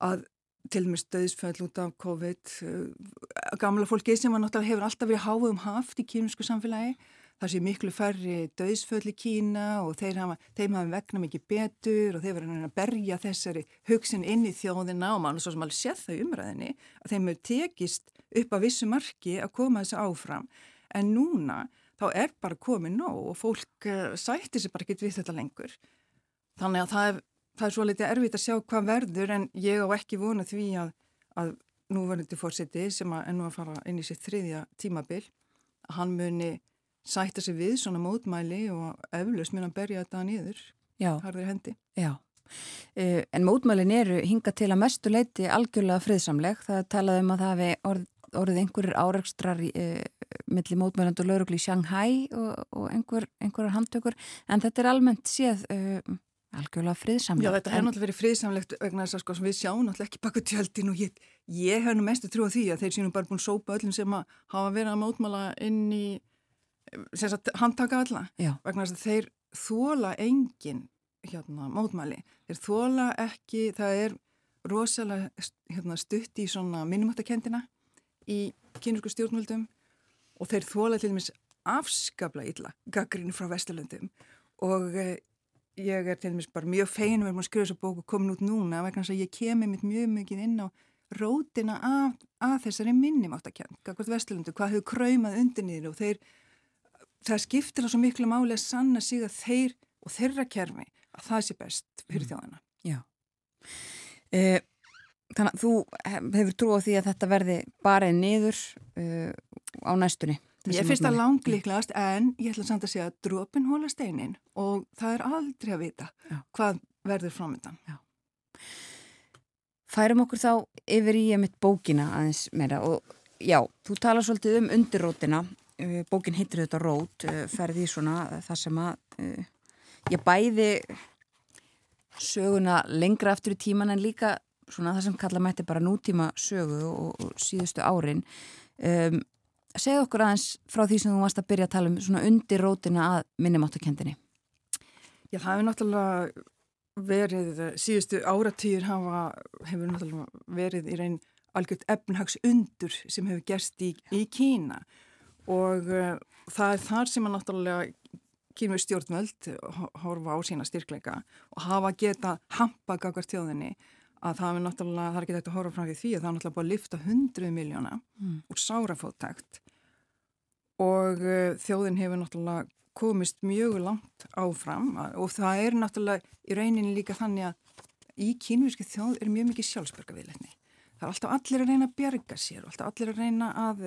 Speaker 5: að til og með stöðsfæll út af COVID uh, gamla fólki sem að náttúrulega hefur alltaf verið háðum haft í kýminsku samfélagi það sé miklu færri döðsföll í Kína og hafa, þeim hafa vegna mikið betur og þeir verður að berja þessari hugsin inn í þjóðina og mann svo sem alveg séð þau umræðinni að þeim hefur tekist upp að vissu marki að koma þessu áfram. En núna þá er bara komið nóg og fólk uh, sættir sér bara ekki við þetta lengur. Þannig að það er, það er svo litið erfitt að sjá hvað verður en ég á ekki vona því að, að núverðandi fórseti sem að ennú að fara inn í sitt þriðja tímabil að hann muni sætta sig við svona mótmæli og eflaust mun að berja þetta niður
Speaker 2: Já,
Speaker 5: harður hendi.
Speaker 2: já. Uh, en mótmælin eru hinga til að mestu leiti algjörlega friðsamleg. Það er talað um að það hefði orð, orðið einhverjir áreikstrar uh, millir mótmæland og laurugli í Shanghai og, og einhver, einhverjar handtökur. En þetta er almennt séð uh, algjörlega friðsamleg.
Speaker 5: Já, þetta
Speaker 2: En-
Speaker 5: náttúrulega verið friðsamlegt vegna þess að sko, sem við sjáum náttúrulega ekki baka tjöldin og ég, ég hef nú mestu trú á því að þeir sínum bara búin sópa öllum sem að hafa verið að mótmála inn í handtaka alla.
Speaker 2: Já.
Speaker 5: vegna þess að þeir þóla engin hérna, mótmæli. Þeir þóla ekki, það er rosalega hérna, stutt í minnumáttakendina í kynursku stjórnvöldum og þeir þóla til dæmis afskapla illa gaggrinu frá Vesturlöndum. Og eh, ég er til dæmis bara mjög fein vera múin að skrifa þessa bók og komin út núna vegna þess að ég kemi mitt mjög mikið inn á rótina af, af þessari minnumáttakend gagvart Vesturlöndu, hvað hefur kraumað undir niður og þeir það skiptir það svo miklu máli að sanna sig að þeir og þeirra kerfi að það sé best fyrir þjóðana.
Speaker 2: Já. Uh, þannig að þú hef- hefur trú á því að þetta verði bara niður uh, á næstunni.
Speaker 5: Ég finnst það langlíklegast en ég ætla samt að segja að drópin hóla steinin og það er aldrei að vita
Speaker 2: Já.
Speaker 5: hvað verður framöndan.
Speaker 2: Færum okkur þá yfir í emitt bókina aðeins meira og já, þú talar svolítið um undirrótina, bókin heitir þetta rót, uh, ferði í svona uh, það sem að ég bæði söguna lengra aftur í tíman en líka svona það sem kalla mætti bara nútíma sögu og, og síðustu árin. Um, segð okkur aðeins frá því sem þú varst að byrja að tala um svona undirrótina að minnumáttakendinni.
Speaker 5: Já, það hefur náttúrulega verið, síðustu áratýr hafa, hefur náttúrulega verið í reyn algjört efnhags undur sem hefur gerst í, í Kína og uh, það er þar sem að náttúrulega kínverð stjórnvöld ho- horfa á sína styrkleika og hafa geta hampa gagvar þjóðinni að það er náttúrulega, það er ekki þetta að horfa fram því því að það er náttúrulega búið að lifta hundruð miljóna
Speaker 2: Mm.
Speaker 5: úr sárafóttækt og uh, þjóðin hefur náttúrulega komist mjög langt áfram og það er náttúrulega í rauninni líka þannig að í kínvíski þjóð er mjög mikið sjálfsbörgaviðleitni. Það er alltaf allir að reyna að bjarga sér og alltaf allir að reyna að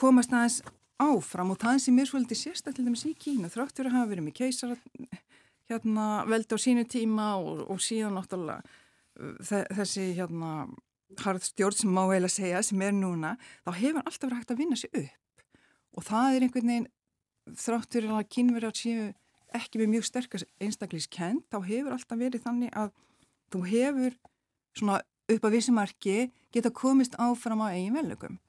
Speaker 5: komast aðeins áfram og það sem er svolítið sérstaklega í Kína þráttur að hafa verið með keisara hérna veldi á sínu tíma og, og síðan náttúrulega uh, þe- þessi hérna harð stjórn sem má heila segja sem er núna, þá hefur alltaf verið hægt að vinna sér upp. Og það er einhvern veginn þráttur að kynverjar séu ekki með mjög sterkast einstaklískend þá hefur alltaf verið þannig að þú hefur svona upp að vissumarki geta komist áfram á eigin velugum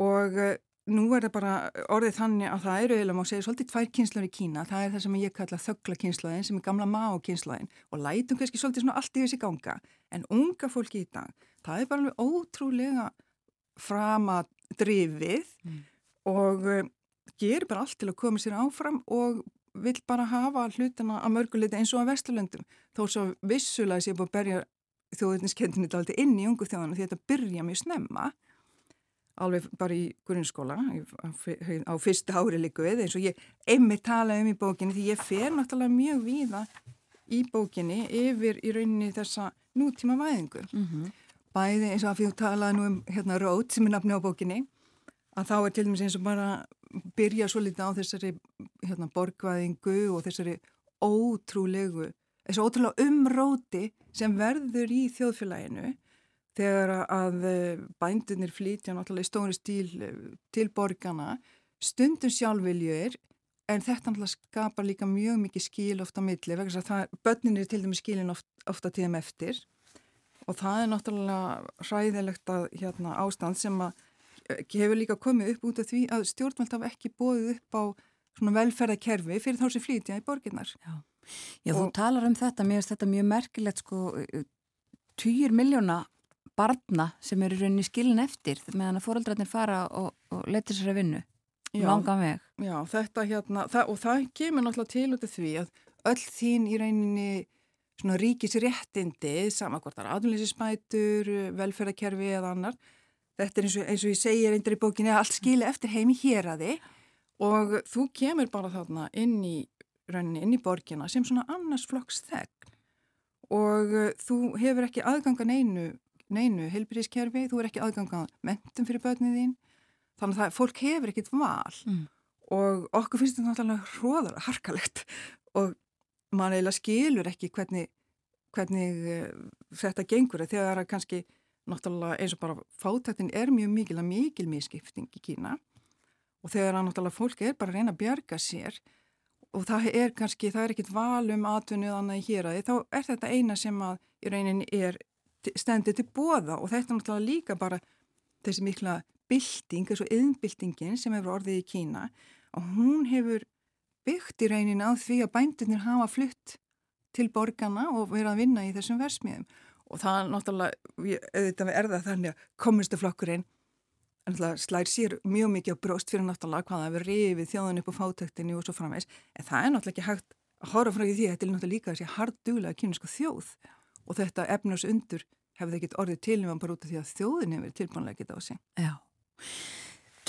Speaker 5: og uh, nú er það bara orðið þannig að það eru eiginlega má segja svolítið tvær kynslaður í Kína. Það er það sem ég kalla þöggla kynslaðin sem er gamla Mao kynslaðin og lætum kannski svolítið svona allt í þessi ganga. En unga fólki í dag það er bara alveg ótrúlega framadrifið og uh, gerir bara allt til að koma sér áfram og vill bara hafa hlutina að mörguleiti eins og að Vesturlöndum. Þó svo vissulega sé búið að berja þjóðurniskendinni daldi inn í ungu þjóðana því þetta byrja mjög snemma alveg bara í grunnskóla á fyrsta ári líku við eins og ég einmitt tala um í bókinni því ég fer náttúrulega mjög víða í bókinni yfir í rauninni þessa nútíma væðingu.
Speaker 2: Mm
Speaker 5: bæði eins og að því þú talaði nú um hérna Rót sem er nafni á bókinni að þá er til dæmis eins og bara byrja svo litið á þessari hérna, borgvæðingu og þessari ótrúlegu, þessu ótrúlega umróti sem verður í þjóðfélaginu þegar að eh, bændunir flytja náttúrulega í stóri stíl eh, til borgana stundum sjálfviljur en þetta náttúrulega skapar líka mjög mikið skil ofta á milli vegna þess að það, börnin er til dæmis skilin oft, ofta tíðum eftir. Og það er náttúrulega hræðilegt að hérna, ástand sem að eh, hefur líka komið upp út af því að stjórnvöld hafa ekki bóðið upp á svona velferðakerfi fyrir þá sem flytja í borginnar.
Speaker 2: Já, Já þú
Speaker 5: Og-
Speaker 2: talar um þetta, mér finnst þetta mjög merkilegt sko, týjir miljóna barna sem eru rauninni skilin eftir meðan að fóreldrarnir fara og, og letir sér að
Speaker 5: Já.
Speaker 2: langan veg.
Speaker 5: Já, þetta hérna, það, og það kemur náttúrulega til út af því að öll þín í rauninni svona ríkisréttindi, sama hvort það er aðlýsinsmætur, velferðarkerfi eða annar, þetta er eins og, eins og ég segir eindir í bókinni að allt skilja eftir heim í héraði og þú kemur bara þarna inn í rauninni, inn í borgina sem svona annars flokks þegn og þú hefur ekki aðganga neinu, neinu heilbyrðiskerfi, þú er ekki aðganga mentum fyrir börnið þín, þannig að fólk hefur ekkit val.
Speaker 2: Mm.
Speaker 5: og okkur finnst þetta náttúrulega hróðar, harkalegt. Og mann eiginlega skilur ekki hvernig, hvernig uh, þetta gengur. Þegar kannski náttúrulega eins og bara fátæktin er mjög mikil að mikil miskipting í Kína. Og þegar náttúrulega fólk er bara að reyna að bjarga sér og það er kannski, það er ekkit val um atvinnu eða annað í héræði, þá er þetta eina sem að í rauninni er stendur til bóða og þetta er náttúrulega líka bara þessi mikla bylting, þessu yðnbyltingin sem hefur orðið í Kína og hún hefur byggt í rauninni á því að bændunir hafa flutt til borgarna og verið að vinna í þessum versmiðum og það er náttúrulega, auðvitað er það þannig að komistaflokkurinn náttúrulega slær sér mjög mikið á bróst fyrir náttúrulega hvað það hefur rifið þjóðan upp á fátæktinni og svo framvegs en það er náttúrulega ekki hægt að horfa frá því að þetta er náttúrulega líka þessi harduglega kyniska þjóð og þetta efnars undur hefur það ekkert orðið til nema bara út af því að þjóðin hefur tilbúinlega getað á sig.
Speaker 2: Já.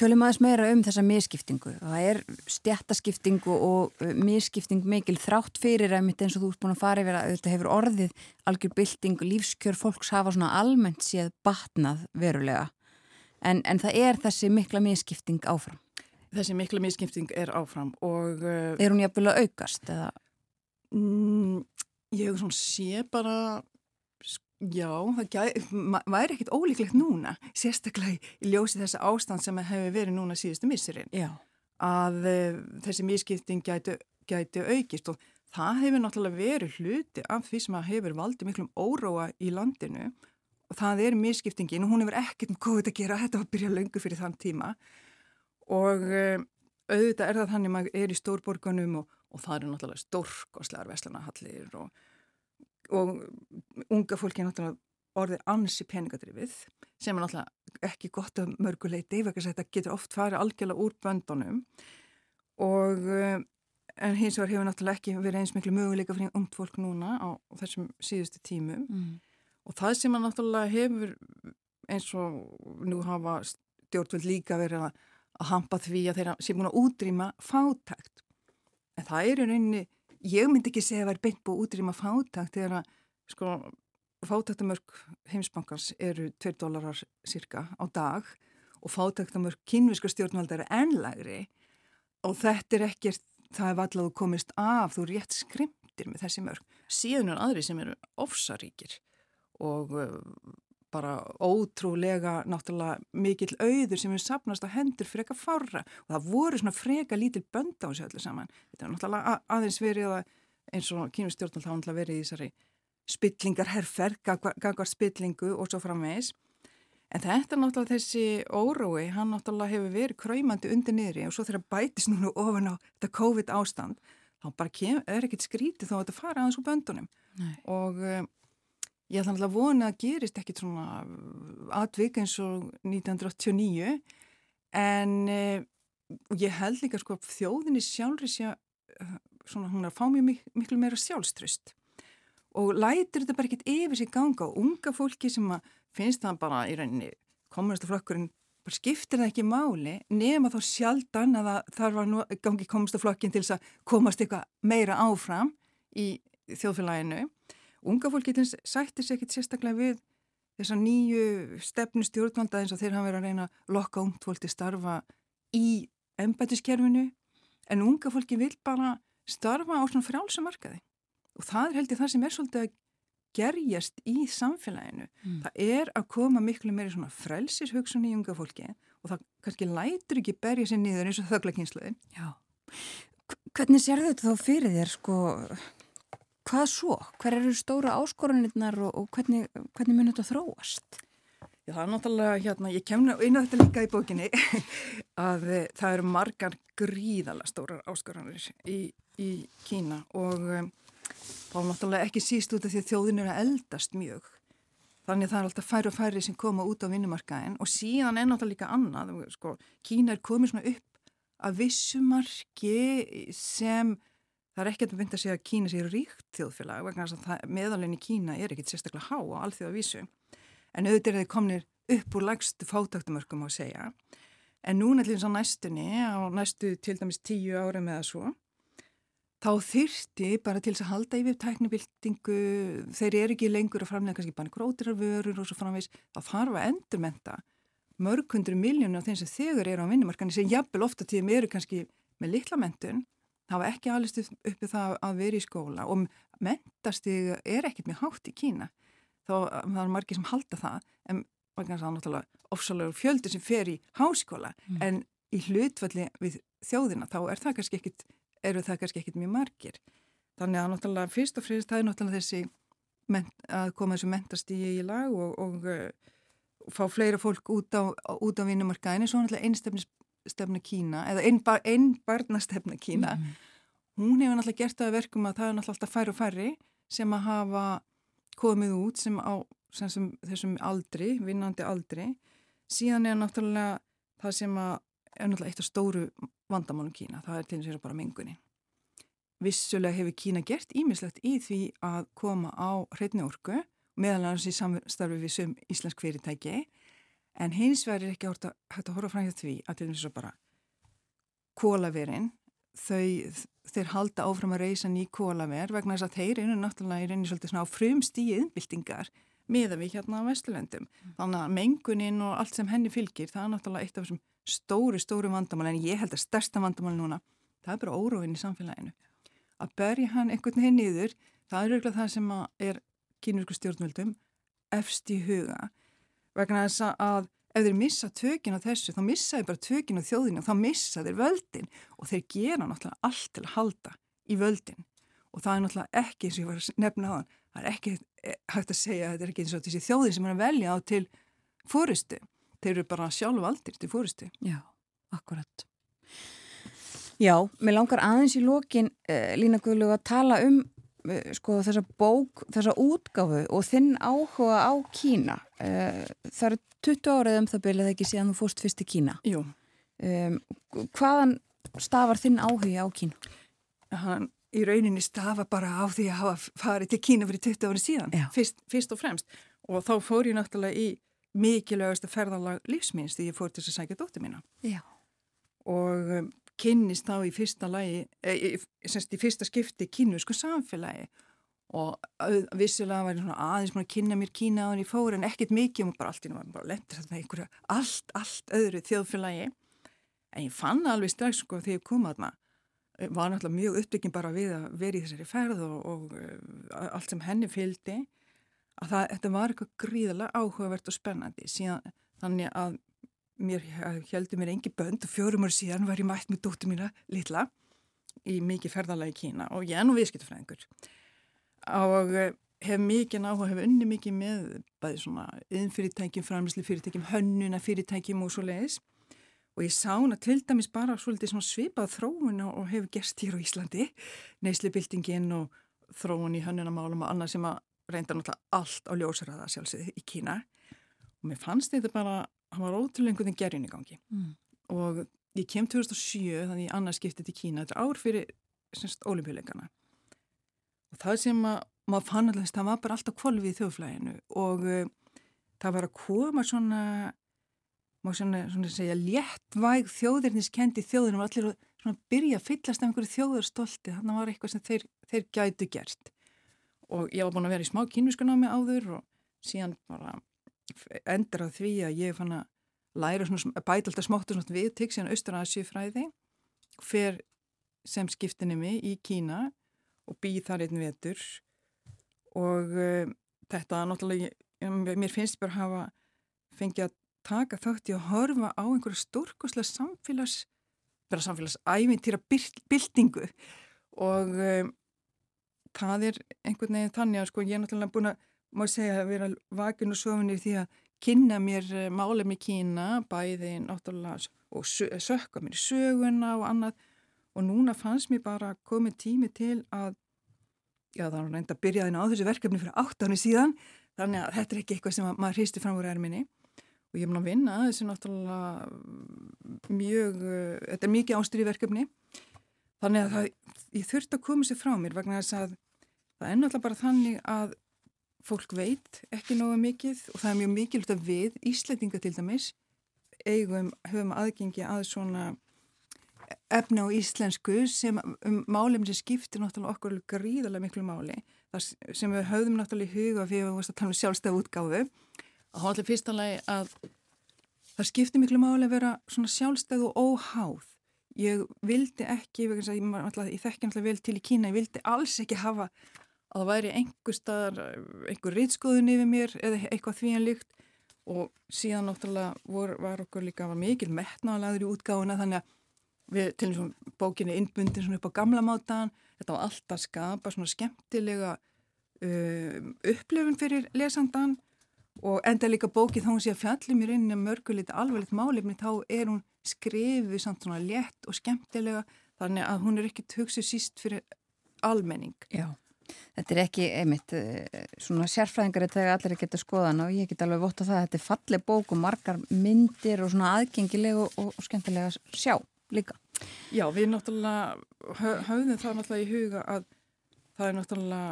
Speaker 2: Tölum aðeins meira um þessa misskiptingu. Það er stjættaskiptingu og uh, misskipting mikil þrátt fyrir að mitt eins og þú ert búin að fara yfir að þetta hefur orðið algjör bylting, lífskjör fólks hafa svona almennt séð batnað verulega. En, en það er þessi mikla misskipting áfram.
Speaker 5: Þessi mikla miskipting er áfram og uh,
Speaker 2: Er hún jafnvel að aukast? Eða?
Speaker 5: mm, ég hef svona sé bara já, það gæ, væri ekkit ólíklegt núna, sérstaklega í ljósi þessa ástand sem hefur verið núna síðustu missurinn.
Speaker 2: Já.
Speaker 5: að uh, þessi miskipting gæti, gæti aukist og það hefur náttúrulega verið hluti af því sem hefur valdið miklum óróa í landinu og það er miskiptingin og hún hefur ekkert með COVID að gera, þetta var að byrja löngu fyrir þann tíma og uh, auðvitað er það þannig að maður er í stórborgunum og, og það eru náttúrulega stórkoslegar veslanahallir og, og unga fólki er náttúrulega orðið ansi peningadrifið sem er náttúrulega ekki gott að mörguleiti vegna þetta getur oft farið algjörlega úr böndunum. Og uh, en hins vegar hefur náttúrulega ekki verið eins miklu möguleika fyrir ungt fólk núna á, þessum síðustu tímum.
Speaker 2: Mm.
Speaker 5: og það sem að náttúrulega hefur eins og nú hafa stjórnvöld líka verið að, hampa því að þeirra sé búin að útrýma fátækt en það er í rauninni ég myndi ekki segja að það er beint búið útrýma fátækt þegar að sko fátæktamörk heimsbankars eru 2 dólarar cirka á dag og fátæktamörk kynvisku stjórnvalda eru ennlægri og þetta er ekkert, það er vallað þú komist af, þú er rétt skrimtir með þessi mörk. Síðan er aðri sem eru ofsaríkir og bara ótrúlega náttúrulega mikill auður sem er sapnast á hendur freka fárra og það voru svona freka lítil bönd á þessu öllu saman. Þetta er náttúrulega aðeins verið að eins og kynustjórnald hafa náttúrulega verið í þessari spillingarherferð, gagvar spillingu og svo framvegis. En þetta er náttúrulega þessi órói, hann náttúrulega hefur verið kræmandi undir niðri og svo þegar bætist núna ofan á þetta COVID ástand, þá bara kem, er ekkert skrítið þó að þetta fara aðeins úr böndunum.
Speaker 2: Nei.
Speaker 5: Og uh, ég ætla að vona að gerist ekkit svona atvik eins og 1989, en uh, ég held líka sko að þjóðinni sjálfri sé, uh, svona hún er að fá mjög mik miklu meira sjálfströst og lætur þetta bara ekkert yfir sig ganga og unga fólki sem að finnst það bara í rauninni kommunistaflokkurinn bara skiptir það ekki máli nema þá sjaldan að það að nú- gangi kommunistaflokkin til þess að komast eitthvað meira áfram í þjóðfélaginu. Unga fólki til sættir sér ekkert sérstaklega við þessa nýju stefnu stjórnvalda eins og þeir hafa verið að reyna að lokka ungt fólk til starfa í embætiskerfinu en unga fólki vil bara starfa á svona frjálsum markaði og það er held ég það sem er svolítið að gerjast í samfélaginu. Það er að koma miklu meiri svona frelsir hugsun í unga fólki og það kannski lætur ekki berja sér niður eins og þöglakynsluðin.
Speaker 2: Já. H- Hvernig sér þetta þá fyrir þér, sko, hvað svo? Hver eru stóra áskorunirnar og, og hvernig, hvernig mun þetta þróast?
Speaker 5: Já, það er náttúrulega, hérna, ég kemna á þetta líka í bókinni að eh, það eru margar gríðala stórar áskoranir í, í Kína og um, þá er náttúrulega ekki síst út af því að þjóðin eru að eldast mjög. Þannig að það er alltaf færri og færri sem koma út á vinnumarkaðin og síðan er náttúrulega líka annað, sko, Kína er komið svona upp að vissumarki sem það er ekkert að vinda að segja að Kína sé ríkt þjóðfélag vegna þess að meðalinn í Kína er ekkert sérstaklega há á alþjóða vísu en auðvitað er þeir komnir upp úr lagstu fátaktumörkum á að segja. En núna til þess að næstunni á næstu til dæmis tíu árum eða svo þá þyrti bara til þess að halda yfir tæknibildingu þeir eru ekki lengur að framlega kannski bara grótirarvörur og svo framvegs þá þarf að endurmenta mörg hundru miljónu af þeim sem þegar eru á vinnumarkani sem jafnvel ofta tíðum eru kannski með litla mentun hafa ekki alveg upp, uppi það að vera í skóla og mentastig er ekkert mjög hátt í Kína. Þá það er margir sem halda það en þess að það er náttúrulega ofsalegur fjöldi sem fer í háskóla. En í hlutvalli við þjóðina þá er það kannski ekkit, eru það kannski ekkit mjög margir. Þannig að náttúrulega fyrst og fremst það er náttúrulega þessi ment, að koma þessu mentastígi í lag og, og, og fá fleira fólk út á, út á vinnumarkaðinu svo náttúrulega einstefni stefna Kína eða einn ein barnastefna Kína hún hefur náttúrulega gert það að verkum að það er náttúrulega alltaf færri og færri sem að hafa komið út sem á sem, sem, þessum aldri, vinnandi aldri. Síðan er náttúrulega það sem að er náttúrulega eitt af stóru vandamálum Kína, það er til þess að bara mengunin. Vissulega hefur Kína gert ímislegt í því að koma á hreitni orku meðal annars í samstarfi við sum íslensk fyrirtæki en hins vegar er ekki að, hægt að horfa hjá því að til þess að bara kólaverin þau, þeir halda áfram að reysa ný kólaver vegna þess að þeir eru náttúrulega í reyni svolítið svona á frumstíi innbyltingar meða við hérna á Vesturlöndum. Þannig að mengunin og allt sem henni fylgir, það er náttúrulega eitt af þessum stóru, stóru vandamál en ég held að stærsta vandamál núna, það er bara óróin í samfélaginu. Að berja hann einhvern veginn niður, það er auðvitað það sem er kynurku stjórnvöldum efst í huga vegna þess að ef þeir missa tökin á þessu, þá missa þeir bara tökin á þjóðinu og þá missa þeir völdin og þeir gera náttúrulega allt til að halda í völdin og það er náttúrulega ekki eins og ég var að nefna á hann, það er ekki eh, hægt að segja að þetta er ekki eins og þessi þjóðin sem er að velja á til fórustu, þeir eru bara sjálf aldir til fórustu.
Speaker 2: Já, akkurat. Já, mér langar aðeins í lokin uh, Lína Guðlug að tala um sko þessa bók, þessa útgáfu og þinn áhuga á Kína. Uh, það eru 20 árið um það byrjaði ekki síðan þú fórst fyrst í Kína.
Speaker 5: Jú,
Speaker 2: Um, hvaðan stafar þinn áhuga á Kína?
Speaker 5: hann í rauninni stafa bara á því að hafa farið til Kína fyrir 20 árið síðan, fyrst, fyrst og fremst og þá fór ég náttúrulega í mikilvægasta ferðalag lífsminns því ég fór til þess að sækja dóttir mína
Speaker 2: Já.
Speaker 5: og um, kynnist þá í fyrsta lagi, e, semst í fyrsta skipti kínusku samfélagi. Og vissulega var ég svona aðeins að kynna mér Kína áður en ég fór en ekkert mikið og bara allt í náttúrulega bara lendur með einhverju allt, allt öðru þjóðfélagi. En ég fann alveg strax sko þegar ég kom að var náttúrulega mjög uppbyggin bara við að vera í þessari ferð og, og allt sem henni fylgdi. Að það, þetta var eitthvað gríðarlega áhugavert og spennandi. Síðan þannig að mér heldur mér engi bönd. Og fjórum ár síðan var ég mætt með dóttur mína litla í mikið ferðalagi Kína og ég er nú viðskiptafræðingur. Og eh, hef mikið áhuga, hef unni mikið með bæði svona yðnfyrirtækjum, framlýslu fyrirtækjum, hönnuna fyrirtækjum og svo leiðis og ég sá hana til dæmis bara svolítið svona svipað þróun og hefur gerst hér á Íslandi. Neyslubildingin og þróun í hönnunamálum og annað sem að reynda náttúrulega allt á ljósaraða sjálfsögðu í Kína. Og mér fannst þetta bara, hann var ótrúlega einhvern veginn gerjun í gangi.
Speaker 2: Mm.
Speaker 5: og ég kem 2007 þannig ég annars skiptið til Kína þetta ár fyrir olimpíuleikana og það sem að maður fann alltaf, það var bara alltaf kvolvið í þjóðflæginu og uh, það var að koma svona má svona, svona segja léttvæg þjóðirniskendi þjóðinum. Og allir að svona byrja að fyllast af einhverju þjóðarstolti. Þannig var eitthvað sem þeir, þeir gætu gert. Og ég var búin að vera í smá kynvískunámi áður og síðan bara endur á því að ég fann að læra svona, bæta alltaf smáttu svona við, tek síðan Austur-Asíu fræði, fer sem skiptinemi í Kína og býð þar einn vetur. Og uh, þetta náttúrulega, mér finnst bara hafa fengið að taka þátt í að horfa á einhverju stórkoslega samfélags, bara samfélagsævintýra byltingu. Og um, það er einhvern veginn þannig að sko ég er náttúrulega búin að, má ég segja, að vera vakin og sofinni því að kynna mér uh, málefni Kína, bæði náttúrulega og sö- sökka mér í söguna og annað. Og núna fannst mér bara komið tími til að já það var reynda að byrja þinn á þessu verkefni fyrir átt áni síðan þannig að þetta er ekki eitthvað sem að maður hristi fram úr erminni. Og ég er búin að vinna þessu náttúrulega mjög, uh, þetta er mikið ástyrði verkefni. Þannig að það, ég þurfti að koma sér frá mér vegna þess að það er náttúrulega bara þannig að fólk veit ekki nógu mikið og það er mjög mikilvægt að við Íslandinga til dæmis eigum, höfum aðgengi að svona efni á íslensku sem um málefni sem skiptir náttúrulega okkur gríðarlega miklu máli. Það sem við höfðum náttúrulega í huga fyrir að við tala um sjálfstæð útgáfu. Að hóðlega fyrstanlega að það skiptir miklu máli að vera svona sjálfstæð og óháð. Ég vildi ekki, ég, ég þekki náttúrulega vel til í Kína, ég vildi alls ekki hafa að það væri einhver staðar einhver rýtskoðun yfir mér eða eitthvað því en líkt. Og síðan náttúrulega vor, var okkur líka var mikil metnaðalagur í útgáfuna þannig að við til eins og bókinni innbundin svona upp á gamla mátan þetta var alltaf að skapa svona skemmtilega um, upplifun fyrir lesandan og enda líka bókið þá hún sé að fjallum í rauninni mörgulegt alveglegt málefni þá er hún skrifið samt svona létt og skemmtilega þannig að hún er ekki töksuð síst fyrir almenning.
Speaker 2: Já, þetta er ekki einmitt eh, svona sérfræðingar þegar allir geta skoðan og ég get alveg votta það að þetta er falleg bók og margar myndir og svona aðgengileg og, og, skemmtilega að sjá líka.
Speaker 5: Já, við náttúrulega hö- höfðum það náttúrulega í huga að það er náttúrulega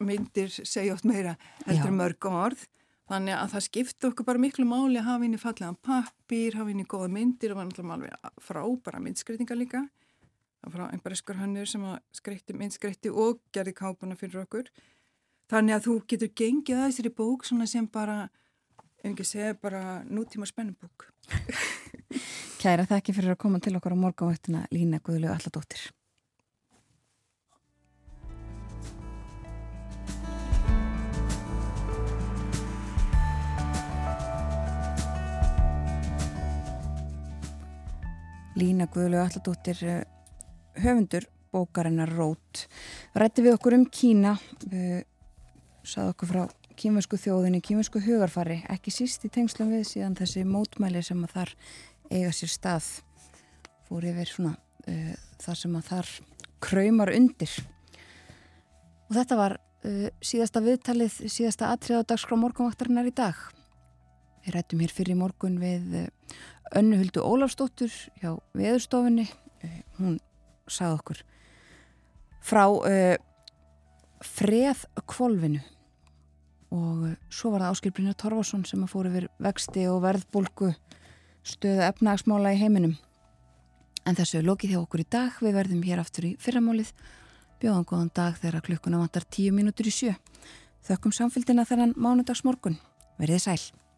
Speaker 5: myndir segja oft meira heldur mörg orð. Þannig að það skipti okkur bara miklu máli að hafa inn í fallegan pappir, hafa inn í góða myndir og var náttúrulega alveg frábæra myndskreitingar líka það var frá einhver eskur hannur sem að skreitti myndskreitti og gerði kápuna fyrir okkur þannig að þú getur gengið að þessari bók sem bara ef ekki segja bara nútíma spennubók
Speaker 2: Kæra þakki fyrir að koma til okkar á morgunvættina Lína Guðlu Alladóttir. Lína Guðlu Alladóttir eh, höfundur bókarinnar Rót rætti við okkur um Kína uh, sagði okkur frá kýmversku þjóðinni, kýmversku hugarfari ekki síst í tengslum við síðan þessi mótmæli sem að þar eiga sér stað. Fór yfir svona uh, þar sem að þar kraumar undir. Og þetta var uh, síðasta viðtalið, síðasta atrið á dagskrá morgunvaktarinnar í dag. Við rættum hér fyrir morgun við uh, Önnu Huldu Ólafsdóttur hjá veðurstofinni hún sagði okkur frá uh, freð kvolvinu og uh, svo var það Áskilbrynja Torfarsson sem að fór yfir vexti og verðbólgu stöðu efnagsmála í heiminum. En þessu er lokið hjá okkur í dag. Við verðum hér aftur í fyrramálið. Bjóðan góðan dag þegar klukkuna vantar tíu mínútur í sjö. Þökkum samfélgina þennan mánudags morgun. Verðið sæl.